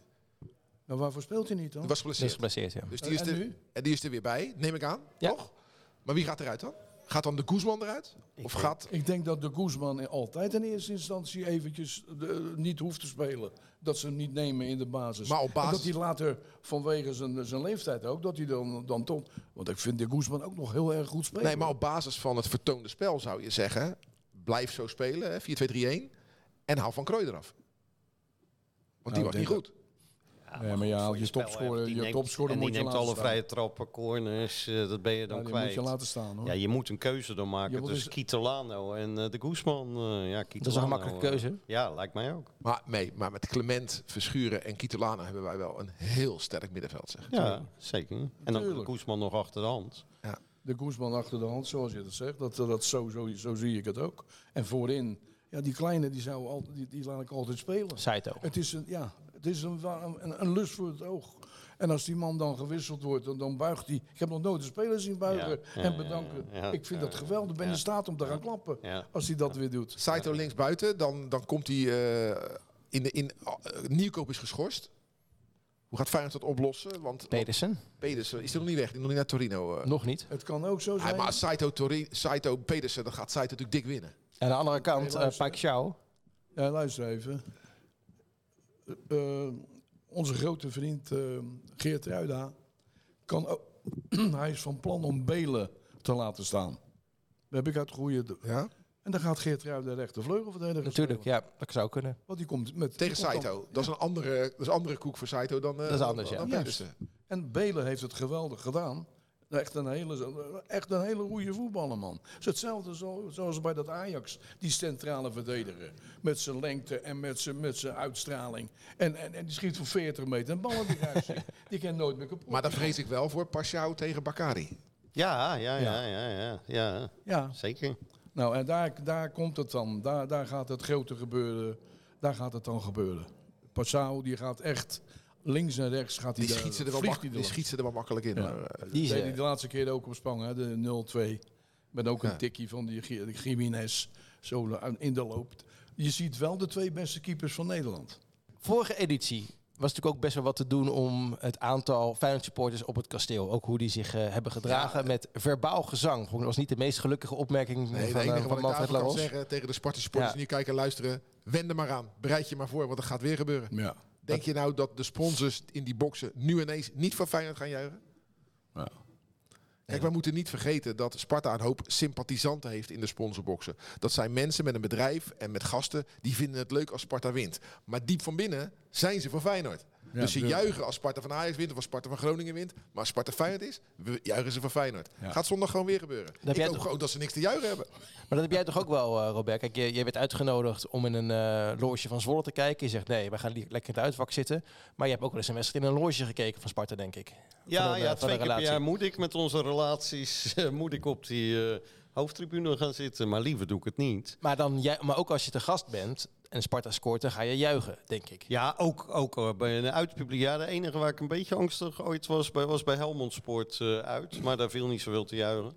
Nou, waarvoor speelt hij niet dan? Die was geblesseerd. geblesseerd, ja. Dus die is, En er, nu? en die is er weer bij, neem ik aan. Ja. Toch? Maar wie gaat eruit dan? Gaat dan de Guzman eruit? Of denk- gaat... Ik denk dat de Guzman altijd in eerste instantie eventjes de- niet hoeft te spelen. Dat ze hem niet nemen in de basis. Maar op basis- En dat hij later vanwege zijn, zijn leeftijd ook, dat hij dan, dan toch... Want ik vind de Guzman ook nog heel erg goed spelen. Nee, maar op basis van het vertoonde spel zou je zeggen... blijf zo spelen, hè, 4-2-3-1. En haal Van Krooi eraf. Want die Nou, was ik niet denk Nee, maar ja, voor je topscorer- je neemt- topscorer en moet die je neemt alle staan. vrije trappen, corners, eh, dat ben je dan Ja, kwijt. moet je laten staan hoor. Ja, je moet een keuze dan maken Je tussen dus- Kitolano en eh, de Guzman. eh, ja, Kitolano, Dat is een gemakkelijke eh, keuze. ja, lijkt mij ook. Maar, nee, maar met Clement, Verschuren en Kitolano hebben wij wel een heel sterk middenveld. Zeg. Ja, zeker. En dan de. Guzman nog achter de hand. De Guzman achter de hand, zoals je dat zegt. Dat, dat zo, zo, zo zie ik het ook. En voorin, ja, die kleine die, zou al, die, die laat ik altijd spelen. Saito. Het is, een, ja, het is een, een, een lust voor het oog. En als die man dan gewisseld wordt, dan, dan buigt hij. Ik heb nog nooit een speler zien buigen Ja, en bedanken. ja, ja, ik vind dat geweldig. Ik ben ja. in staat om te gaan klappen Ja. als hij dat weer doet. Saito links buiten, dan, dan komt hij eh, in de... In, uh, Nieuwkoop is geschorst. Hoe gaat Feyenoord dat oplossen? Want Pedersen? Pedersen is er nog niet weg. Die nog niet naar Torino. eh. Nog niet. Het kan ook zo zijn. maar als Saito, Tori, Saito Pedersen, dan gaat Saito natuurlijk dik winnen. Aan de andere kant, eh. Pike Shaw. Ja, luister even. Eh, eh, onze grote vriend eh, Geert Ruida kan ook, hij is van plan om Belen te laten staan. Dat heb ik uit goede. Ja? En dan gaat Geert Ruida rechtervleugelverdediger Natuurlijk, spelen. ja, dat zou kunnen. Want die komt met Tegen dan- Saito. Dat is een andere, dat is een andere koek voor Saito dan, eh, Dat is anders, dan, ja. dan Pedersen. En Belen heeft het geweldig gedaan. Echt een hele, echt een hele goede voetballer, man. Het is hetzelfde zo, zoals bij dat Ajax, die centrale verdediger. Met zijn lengte en met zijn, met zijn uitstraling. En, en, en die schiet van 40 meter en ballen die eruit zien. Die kan nooit meer kapot. Maar daar vrees ik wel voor Pashao tegen Bakari. Ja, ja, ja, ja, ja, ja, Ja, zeker. nou en daar, daar komt het dan. Daar, daar gaat het grote gebeuren. Daar gaat het dan gebeuren. Passau, die gaat echt links en rechts gaat hij Die daar- schiet, ze er wel vliegt mak- hij die schiet ze er wel makkelijk in. Ja. Eh, Die deed eh, hij de laatste keer ook op Spang, hè, de 0-2. Met ook Ja. een tikkie van die Jiménez zo in de loop. Je ziet wel de twee beste keepers van Nederland. Vorige editie was natuurlijk ook best wel wat te doen om het aantal Feyenoord supporters op het kasteel. Ook hoe die zich eh, hebben gedragen met verbaal gezang. Dat was niet de meest gelukkige opmerking Nee, van, het eh, enige van Manfred kan Laros. zeggen tegen de Sparta supporters Ja. die nu kijken en luisteren. Wend er maar aan. Bereid je maar voor, want er gaat weer gebeuren. Ja. Denk je nou dat de sponsors in die boxen nu ineens niet voor Feyenoord gaan juichen? Ja. Kijk, wij moeten niet vergeten dat Sparta een hoop sympathisanten heeft in de sponsorboxen. Dat zijn mensen met een bedrijf en met gasten die vinden het leuk als Sparta wint. Maar diep van binnen zijn ze voor Feyenoord. Ja, dus ze juichen als Sparta van Ajax wint of als Sparta van Groningen wint. Maar als Sparta Feyenoord is, juichen ze voor Feyenoord. Ja. Gaat zondag gewoon weer gebeuren. heb Ik jij hoop toch- gewoon dat ze niks te juichen hebben. Maar dat heb jij toch ook wel, eh, Robert? Kijk, je, je werd uitgenodigd om in een eh loge van Zwolle te kijken. Je zegt nee, we gaan lekker in het uitvak zitten. Maar je hebt ook wel eens een wedstrijd in een loge gekeken van Sparta, denk ik. Ja, Van een, ja van twee keer per moet ik met onze relaties eh, moet ik op die eh, hoofdtribune gaan zitten. Maar liever doe ik het niet. Maar, dan, jij- maar ook als je te gast bent en Sparta scoort, ga je juichen, denk ik. Ja, ook, ook eh, bij een uitpubliek. Ja, de enige waar ik een beetje angstig ooit was, bij, was bij Helmond Sport eh, uit. Maar daar viel niet zoveel te juichen.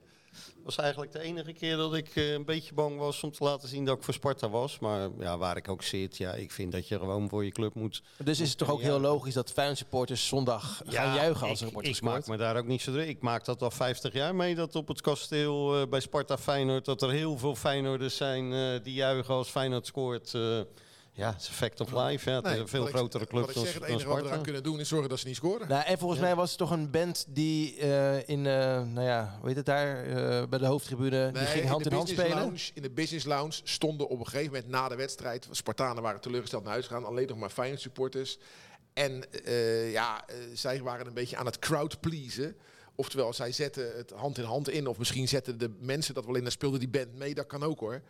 Was eigenlijk de enige keer dat ik eh, een beetje bang was om te laten zien dat ik voor Sparta was. Maar ja, waar ik ook zit, ja, ik vind dat je gewoon voor je club moet. Dus is het toch ook heel logisch dat Feyenoord supporters zondag gaan juichen als er ik, wordt ik gescoord? maak me daar ook niet zo druk. Ik maak dat al 50 jaar mee dat op het kasteel eh, bij Sparta Feyenoord dat er heel veel Feyenoorders zijn eh, die juichen als Feyenoord scoort. Ja, het is fact of life. Ja, het is Nee, een veel grotere club Wat ik dan, zeg, het enige wat we eraan kunnen doen is zorgen dat ze niet scoren. Nou, en volgens mij was het toch een band die eh, in, eh, nou ja, hoe heet het daar, eh, bij de hoofdtribune, die ging hand de in hand business spelen. Lounge, in de business lounge stonden op een gegeven moment na de wedstrijd... Spartanen waren teleurgesteld naar huis gegaan. Alleen nog maar Feyenoord supporters. En eh, ja, zij waren een beetje aan het crowd pleasen. Oftewel, zij zetten het hand in hand in. Of misschien zetten de mensen dat wel in. Dan speelde die band mee. Dat kan ook hoor.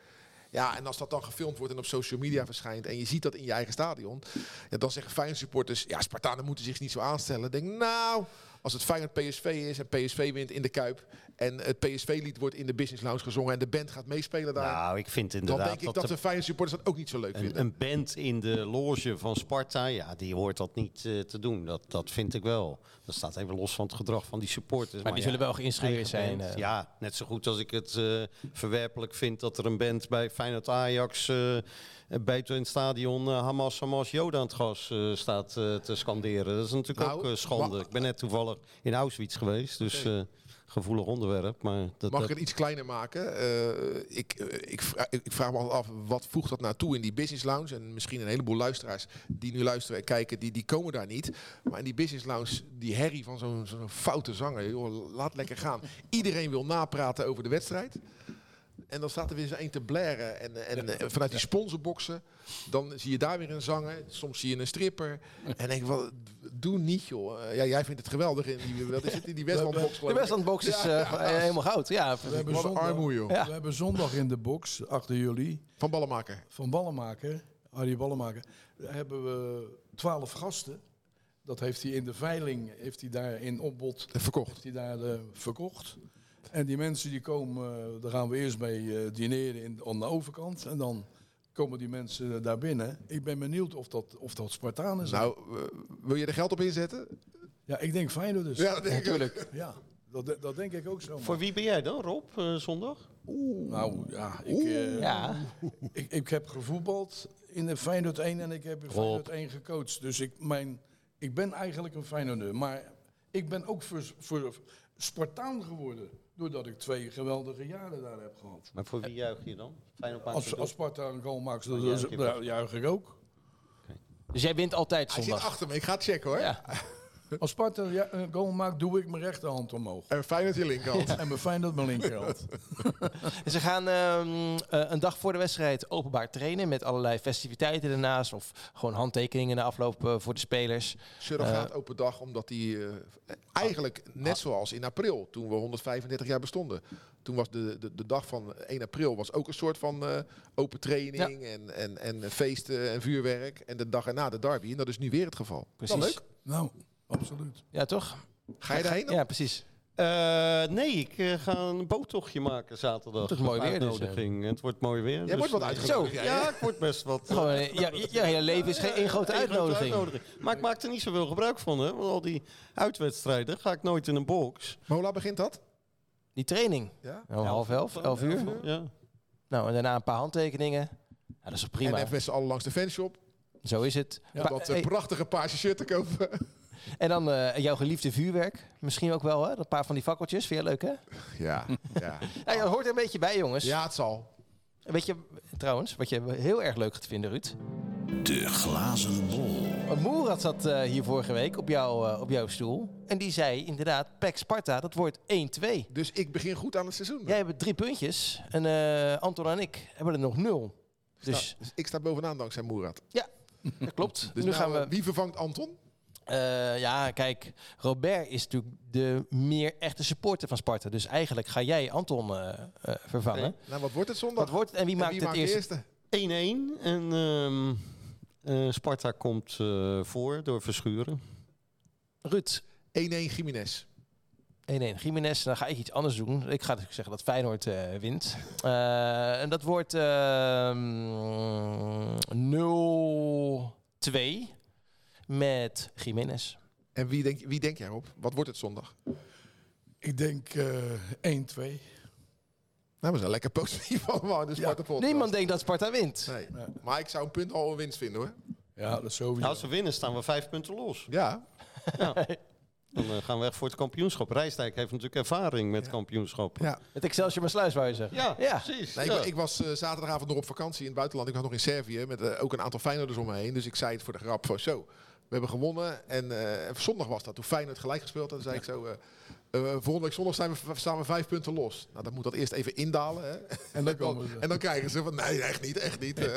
Ja, en als dat dan gefilmd wordt en op social media verschijnt... en je ziet dat in je eigen stadion... Ja, dan zeggen Feyenoord supporters... ja, Spartanen moeten zich niet zo aanstellen. Denk, nou, als het Feyenoord PSV is en PSV wint in de Kuip... en het PSV-lied wordt in de Business Lounge gezongen... en de band gaat meespelen daar... Nou, ik vind dan inderdaad denk ik dat, dat de- de Feyenoord supporters dat ook niet zo leuk een, vinden. een band in de loge van Sparta, ja, die hoort dat niet eh, te doen. Dat, dat vind ik wel. Dat staat even los van het gedrag van die supporters. Maar die ja, zullen wel geïnstrueerd eigen zijn. eh. Ja, net zo goed als ik het eh, verwerpelijk vind dat er een band bij Feyenoord Ajax buiten in het stadion eh, Hamas, Hamas, Joden aan het gas eh, staat eh, te scanderen. Dat is natuurlijk Nou, ook eh, schande. Ik ben net toevallig in Auschwitz geweest, dus eh, gevoelig onderwerp. Maar dat, Mag ik het iets kleiner maken? Eh, ik, eh, ik, ik vraag me af, wat voegt dat nou toe in die business lounge? En misschien een heleboel luisteraars die nu luisteren en kijken, die, die komen daar niet. Maar in die business lounge, die herrie van zo'n zo'n foute zanger, joh, laat lekker gaan. Iedereen wil napraten over de wedstrijd. En dan staat er weer zo één te blaren. En, en eh, vanuit die sponsorboxen, dan zie je daar weer een zanger. Soms zie je een stripper. En denk ik, wat, doe niet joh. Eh, ja, jij vindt het geweldig in die, wat is het, in die Westlandbox. De. Westlandbox is Ja, eh, ja. helemaal goud. Ja, We hebben, zondag, armoe joh. Ja. we hebben zondag in de box, achter jullie, Van Ballenmaker. van Ballenmaker, Harry Ballenmaker, daar hebben we twaalf gasten. Dat heeft hij in de veiling, heeft hij daar in opbod, Verkocht. heeft hij daar eh, verkocht. En die mensen die komen, eh, daar gaan we eerst mee eh, dineren in, aan de overkant. En dan komen die mensen daar binnen. Ik ben benieuwd of dat, of dat Spartanen zijn. Nou, eh, wil je er geld op inzetten? ja, ik denk Feyenoord dus. Ja, dat denk ik natuurlijk. Ja, dat, dat denk ik ook zo. man. Voor wie ben jij dan, Rob, eh, zondag? Nou ja, ik, eh, Ja. ik, ik heb gevoetbald in de Feyenoord 1 en ik heb in Feyenoord 1 gecoacht. Dus ik, mijn, ik ben eigenlijk een Feyenoorder. Maar ik ben ook voor, voor Spartaan geworden. Doordat ik twee geweldige jaren daar heb gehad. Maar voor wie juich je dan? Fijn op Als, als Sparta een goal maakt, dan dan- juich ik ook. Dus jij wint altijd Hij zit zondag. achter me. Ik ga het checken hoor. Ja. Als Sparta ja, een goal maakt, doe ik mijn rechterhand omhoog. En fijn dat je linkerhand. En mijn Feyenoord mijn linkerhand. En ze gaan ehm, eh, een dag voor de wedstrijd openbaar trainen met allerlei festiviteiten ernaast. Of gewoon handtekeningen na afloop eh, voor de spelers. Surrogaat open dag, omdat die eh, eigenlijk net zoals in april, toen we 135 jaar bestonden. Toen was de, de, de dag van 1 april was ook een soort van eh, open training en, en, en feesten en vuurwerk. En de dag erna de derby. En dat is nu weer het geval. Precies. Wel leuk. Nou, absoluut. Ja, toch? Ga je daarheen? Ja, precies. Eh, nee, ik eh, ga een boottochtje maken zaterdag. Het is mooi weer dus, Uitnodiging. Het wordt mooi weer. Jij dus, wordt wat eh, uitgenodigd. Zo. Ja, ik word best wat... Gewoon, eh, ja, je, je hele leven is geen één grote uitnodiging. Maar ik maak er niet zoveel gebruik van. Hè? Want al die uitwedstrijden ga ik nooit in een box. Laat begint dat? Die training. Ja? Nou, half elf, elf uur. Ja. Nou, en daarna een paar handtekeningen. Ja, dat is toch En prima. even met z'n allen langs de fanshop. Zo is het. Ja, Pa- Dat hey, prachtige paarse shirt te kopen. En dan eh, jouw geliefde vuurwerk. Misschien ook wel, hè? Een paar van die fakkeltjes. Vind je leuk, hè? ja, ja. Ja, dat hoort er een beetje bij, jongens. ja, het zal. Weet je, trouwens, wat je heel erg leuk gaat vinden, Ruud. De glazen bol. Want Moerad zat eh, hier vorige week op, jou, eh, op jouw stoel. En die zei inderdaad, PEC Sparta, dat wordt 1-2. Dus ik begin goed aan het seizoen. Jij hebt drie puntjes. En eh, Anton en ik hebben er nog nul. Dus Dus ik sta bovenaan dankzij Moerad. dat klopt. Dus nu nou, gaan we... eh, wie vervangt Anton? Eh, ja, kijk, Robert is natuurlijk de meer echte supporter van Sparta. Dus eigenlijk ga jij Anton eh, eh, vervangen. Nou, wat wordt het zondag? Wat wordt het en wie En maakt wie het maakt eerste? eerste? 1-1. En ehm, eh, Sparta komt eh, voor door Verschuren. Ruud, 1-1 Jiménez. 1-1 Jiménez. Dan ga ik iets anders doen. Ik ga dus zeggen dat Feyenoord eh, wint. Eh, en dat wordt ehm 0-2 met Jiménez. En wie denk, wie denk jij op? Wat wordt het zondag? Ik denk eh 1-2. Nou, we zijn lekker positief allemaal in de Sparta. Niemand denkt dat Sparta wint. Nee. Maar ik zou een punt al een winst vinden hoor. Ja, dat is sowieso. Nou, als we winnen staan we vijf punten los. Ja. Dan eh, gaan we echt voor het kampioenschap. Rijsdijk heeft natuurlijk ervaring met kampioenschap. ja. Het Excelsior maar sluis, wou je zeggen. Ja, Ja. precies. Nee, ik, ja. ik was eh, zaterdagavond nog op vakantie in het buitenland. Ik was nog in Servië met ook een aantal Feyenoorders om me heen. Dus ik zei het voor de grap van zo. We hebben gewonnen. En eh, zondag was dat. Toen Feyenoord gelijk gespeeld had, zei ik zo... eh, volgende week zondag staan we, staan we vijf punten los. Nou, dan moet dat eerst even indalen. Hè? En dan ze. En dan krijgen ze van, nee, echt niet, echt niet.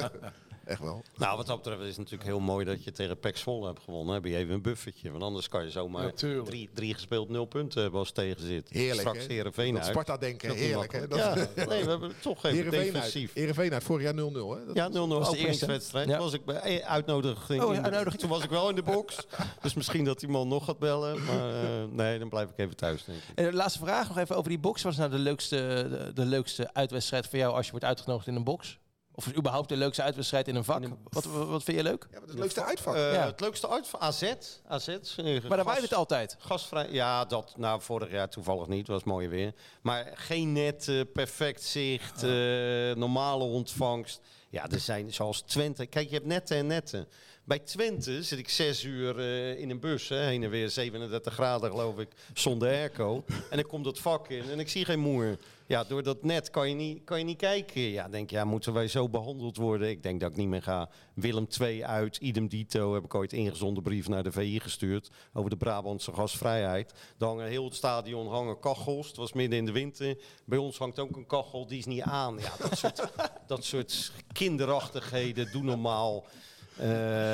eh. echt wel. Nou, wat dat betreft is het natuurlijk heel mooi dat je tegen PEC Zwolle hebt gewonnen. Heb je even een buffertje. Want anders kan je zomaar drie, drie gespeeld nul punten hebben als het tegen zit. Heerlijk, Straks? Heerenveen uit. Sparta denken, Dat heerlijk. Hè? Ja, nee, we hebben toch even Heerenveen uit. defensief. Heerenveen uit, vorig jaar 0-0. Hè? Dat Ja, 0-0 de eerste. Ja. Was ik bij eh, uitnodiging. Oh, in de- uitnodiging. Toen was ik wel in de box. dus misschien dat die man nog gaat bellen. Maar eh, nee, dan blijf ik even thuis, denk ik. En de laatste vraag nog even over die box. Wat is nou de leukste, de, de leukste uitwedstrijd voor jou als je wordt uitgenodigd in een box? Of is überhaupt de leukste uitwedstrijd in een vak? Wat, wat, wat vind je leuk? Ja, het leukste uitvak? Ja. Het leukste uit van AZ. AZ Maar daar waren het altijd. Gastvrij, ja, dat nou vorig jaar toevallig niet, was mooi weer. Maar geen net, perfect zicht, eh, normale ontvangst. Ja, er zijn zoals Twente. Kijk, je hebt netten en netten. Bij Twente zit ik zes uur eh, in een bus, hè, heen en weer 37 graden geloof ik, zonder airco. En dan komt dat vak in en ik zie geen moer. Ja, door dat net kan je niet, kan je niet kijken. Ja, denk ja, moeten wij zo behandeld worden? Ik denk dat ik niet meer ga. Willem 2 uit, idem dito, heb ik ooit ingezonden brief naar de VI gestuurd over de Brabantse gasvrijheid. Daar hangen heel het stadion hangen kachels. Het was midden in de winter. Bij ons hangt ook een kachel, die is niet aan. Ja, dat soort, dat soort kinderachtigheden, doe normaal. Eh,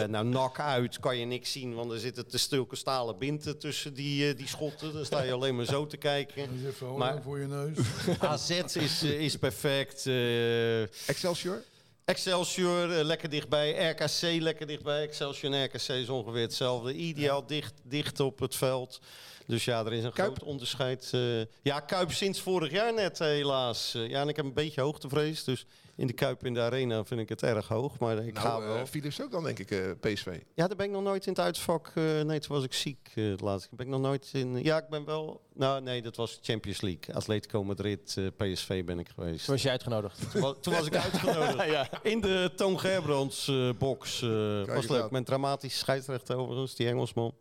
nou, nak uit kan je niks zien, want er zitten te stilke stalen binten tussen die, eh, die schotten. Dan sta je alleen maar zo te kijken. Dat is even Maar- voor je neus. AZ is, eh, is perfect. eh, Excelsior? Excelsior lekker dichtbij. RKC lekker dichtbij. Excelsior en RKC is ongeveer hetzelfde. Ideaal dicht, dicht op het veld. Dus ja, er is een Kuip? groot onderscheid. eh. ja, Kuip sinds vorig jaar net helaas. Ja, en ik heb een beetje hoogtevrees. Dus in de Kuip in de Arena vind ik het erg hoog. Maar ik ga Nou, wel. eh, Philips ook dan, denk ik, eh, PSV. Ja, daar ben ik nog nooit in het uitvak. eh, nee, toen was ik ziek uh, het laatste. Ben ik nog nooit in. Ja, ik ben wel. Nou, nee, dat was Champions League. Atletico Madrid, eh, PSV ben ik geweest. Toen was je uitgenodigd. Toen, wa- toen was ik uitgenodigd. ja. In de Toon Gerbrands eh, box. eh, was leuk. Met dramatische scheidsrechter overigens, die Engelsman.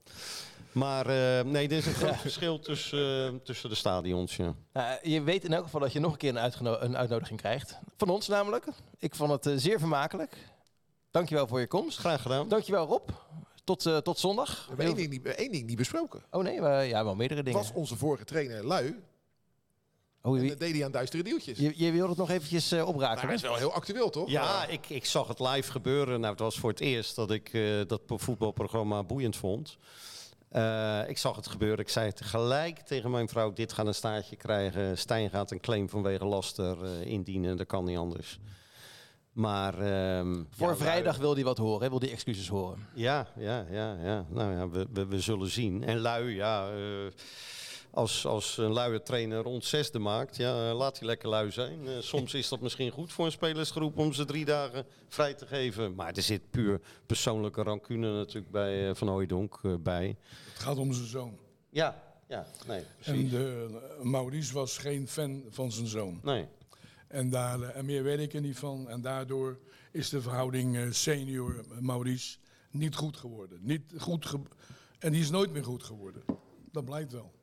Maar eh, nee, er is een groot verschil tussen, eh, tussen de stadions. Ja. Nou, je weet in elk geval dat je nog een keer een, uitgeno- een uitnodiging krijgt. Van ons namelijk. Ik vond het eh, zeer vermakelijk. Dankjewel voor je komst. Graag gedaan. Dankjewel Rob. Tot, eh, tot zondag. We hebben één ding, niet, één ding niet besproken. Oh nee, we- ja, wel meerdere dingen. was onze vorige trainer lui. Oh, En dat deed hij aan duistere deeltjes. je, je wilde het nog eventjes eh Maar hij is wel heel actueel, toch? Ja, ik, ik zag het live gebeuren. Nou, het was voor het eerst dat ik eh, dat voetbalprogramma boeiend vond. Eh, ik zag het gebeuren. Ik zei tegelijk tegen mijn vrouw: Dit gaat een staartje krijgen. Stijn gaat een claim vanwege laster eh, indienen. Dat kan niet anders. Maar. ehm, Voor ja, vrijdag wil hij wat horen, hè? wil hij excuses horen. Ja, ja, ja, ja. Nou ja, we, we, we zullen zien. En lui, ja. eh, als, als een luie trainer rond zesde maakt, ja, eh, laat hij lekker lui zijn. Eh, soms is dat misschien goed voor een spelersgroep om ze drie dagen vrij te geven. Maar er zit puur persoonlijke rancune natuurlijk bij eh, Van Hooijdonk bij. Het gaat om zijn zoon. Ja, ja, nee, En precies. de, Maurice was geen fan van zijn zoon. Nee. En, daar, en meer weet ik er niet van. En daardoor is de verhouding senior Maurice niet goed geworden. Niet goed ge- en die is nooit meer goed geworden. Dat blijkt wel.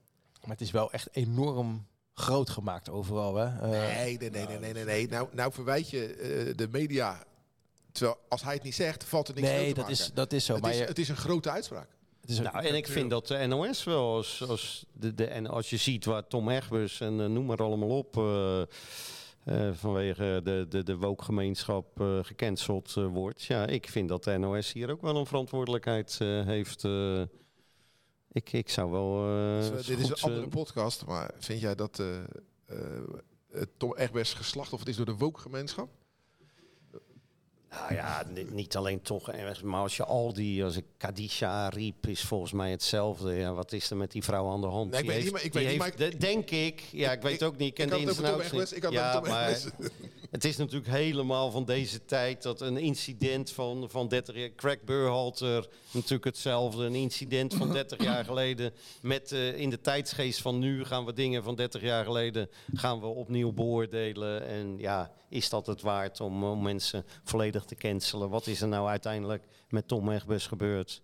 Maar het is wel echt enorm groot gemaakt overal. Hè? Eh, Nee, nee, nee, nee, nee, nee, nee. Nou, nou verwijt je eh, de media. Terwijl als hij het niet zegt, valt er niks nee, te dat maken. is, dat is zo. het, maar is, je- het is een grote uitspraak. het is ook- Nou, en ik vind dat de NOS wel, als, als, de, de, en als je ziet waar Tom Egbers en eh, noem maar allemaal op, eh, eh, vanwege de, de, de woke-gemeenschap eh, gecanceld wordt. Ja, ik vind dat de NOS hier ook wel een verantwoordelijkheid eh, heeft. Ik, ik zou wel. eh, Dus, eh, dit is een andere eh, podcast, maar vind jij dat Tom Egbers geslachtofferd is door de woke-gemeenschap? Nou ja, ni- niet alleen toch maar als je al die, als ik Kadisha riep, is volgens mij hetzelfde. Ja, wat is er met die vrouw aan de hand? Nee, ik Die weet niet, heeft- maar ik weet niet, Denk ik, ja, ik weet ook niet, ik ken ik de had het niet. ik had het ja, Tom maar het is natuurlijk helemaal van deze tijd dat een incident van, van 30 jaar, Craig Burhalter, natuurlijk hetzelfde, een incident van 30 jaar geleden, met eh, in de tijdsgeest van nu gaan we dingen van 30 jaar geleden gaan we opnieuw beoordelen. En ja, is dat het waard om, om mensen volledig te cancelen? Wat is er nou uiteindelijk met Tom Egbers gebeurd?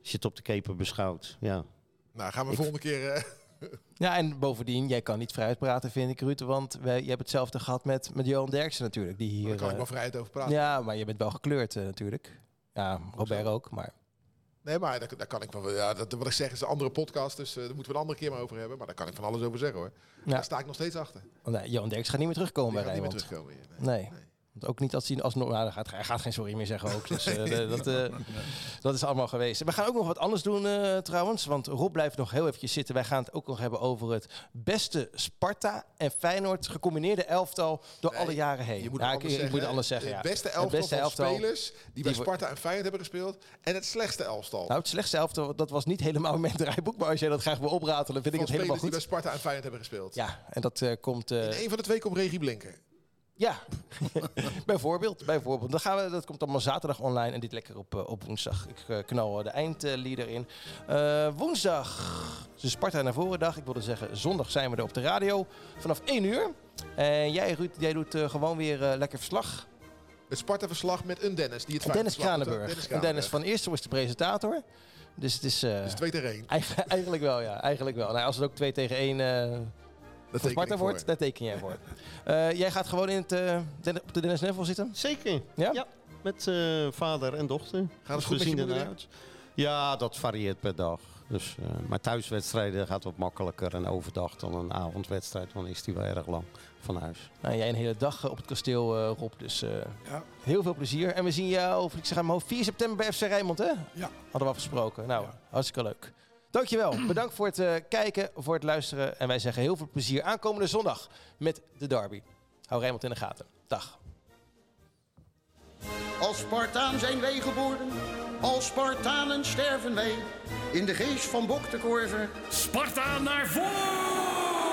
Als je het op de keper beschouwt, ja. Nou, gaan we volgende keer... eh, Ja, en bovendien, jij kan niet vrij uitpraten, vind ik, Ruud. Want wij, je hebt hetzelfde gehad met, met Johan Derksen natuurlijk. Die hier, daar kan ik eh, wel vrijheid over praten. ja, maar je bent wel gekleurd eh, natuurlijk. Ja, Robert ook, maar... Nee, maar daar, daar kan ik wel... Ja, dat, wat ik zeg is een andere podcast, dus eh, daar moeten we een andere keer maar over hebben. Maar daar kan ik van alles over zeggen, hoor. Ja. Daar sta ik nog steeds achter. Nee, Johan Derksen gaat niet meer terugkomen Die bij gaat niet meer Rijnmond. terugkomen hier. Nee. Nee. Want ook niet als hij. Nou, hij gaat, hij gaat geen sorry meer zeggen ook. Dus eh, dat, eh, dat is allemaal geweest. We gaan ook nog wat anders doen eh, trouwens. Want Rob blijft nog heel eventjes zitten. Wij gaan het ook nog hebben over het beste Sparta en Feyenoord gecombineerde elftal door Nee, alle jaren heen. Je moet, ja, het ik, anders ik moet het zeggen. zeggen. Het ja. beste Het elftal beste van elftal. spelers die bij Sparta en Feyenoord hebben gespeeld. En het slechtste elftal Nou, het slechtste elftal, dat was niet helemaal mijn draaiboek. Maar als jij dat graag wil opratelen, vind ik het helemaal spelers die bij goed. Sparta en Feyenoord hebben gespeeld. Ja, en dat komt... eh, En één van de twee komt Regie Blinken. Ja, bijvoorbeeld, bijvoorbeeld. Dan gaan we, dat komt allemaal zaterdag online en dit lekker op, eh, op woensdag. Ik eh, knal de eindleader in. Eh, woensdag, de Sparta naar voren dag. Ik wilde zeggen, zondag zijn we er op de radio vanaf 1 uur. En jij, Ruud, jij doet gewoon weer lekker verslag. Het Sparta-verslag met een Dennis. Die het Dennis? Kranenburg. Dennis En Dennis van Eerste was de presentator. Dus het is... Dus twee tegen één. eigen- eigenlijk wel, ja. Eigenlijk wel. Nou, als het ook 2 tegen 1 eh Dat Sparta ik wordt, daar teken jij voor. Eh, jij gaat gewoon in het, eh, op de Dennis Neville zitten? Zeker. Ja? Met eh, vader en dochter. Gaat het Dus goed met je moeder? uit. Ja, dat varieert per dag. Dus, eh, maar thuiswedstrijden gaat wat makkelijker en overdag dan een avondwedstrijd. Dan is die wel erg lang van huis. Nou, jij een hele dag op het kasteel, eh, Rob. Dus eh, Ja. heel veel plezier. En we zien jou, of ik zeg aan mijn hoofd, 4 september bij FC Rijnmond, hè? Ja. Hadden we afgesproken. Nou, Ja. hartstikke leuk. Dankjewel. Bedankt voor het eh, kijken, voor het luisteren. En wij zeggen heel veel plezier aankomende zondag met de derby. Hou Rijnmond in de gaten. Dag. Als Spartaan zijn wij geboren, als Spartanen sterven wij. In de geest van Bok de Korver Sparta naar voren!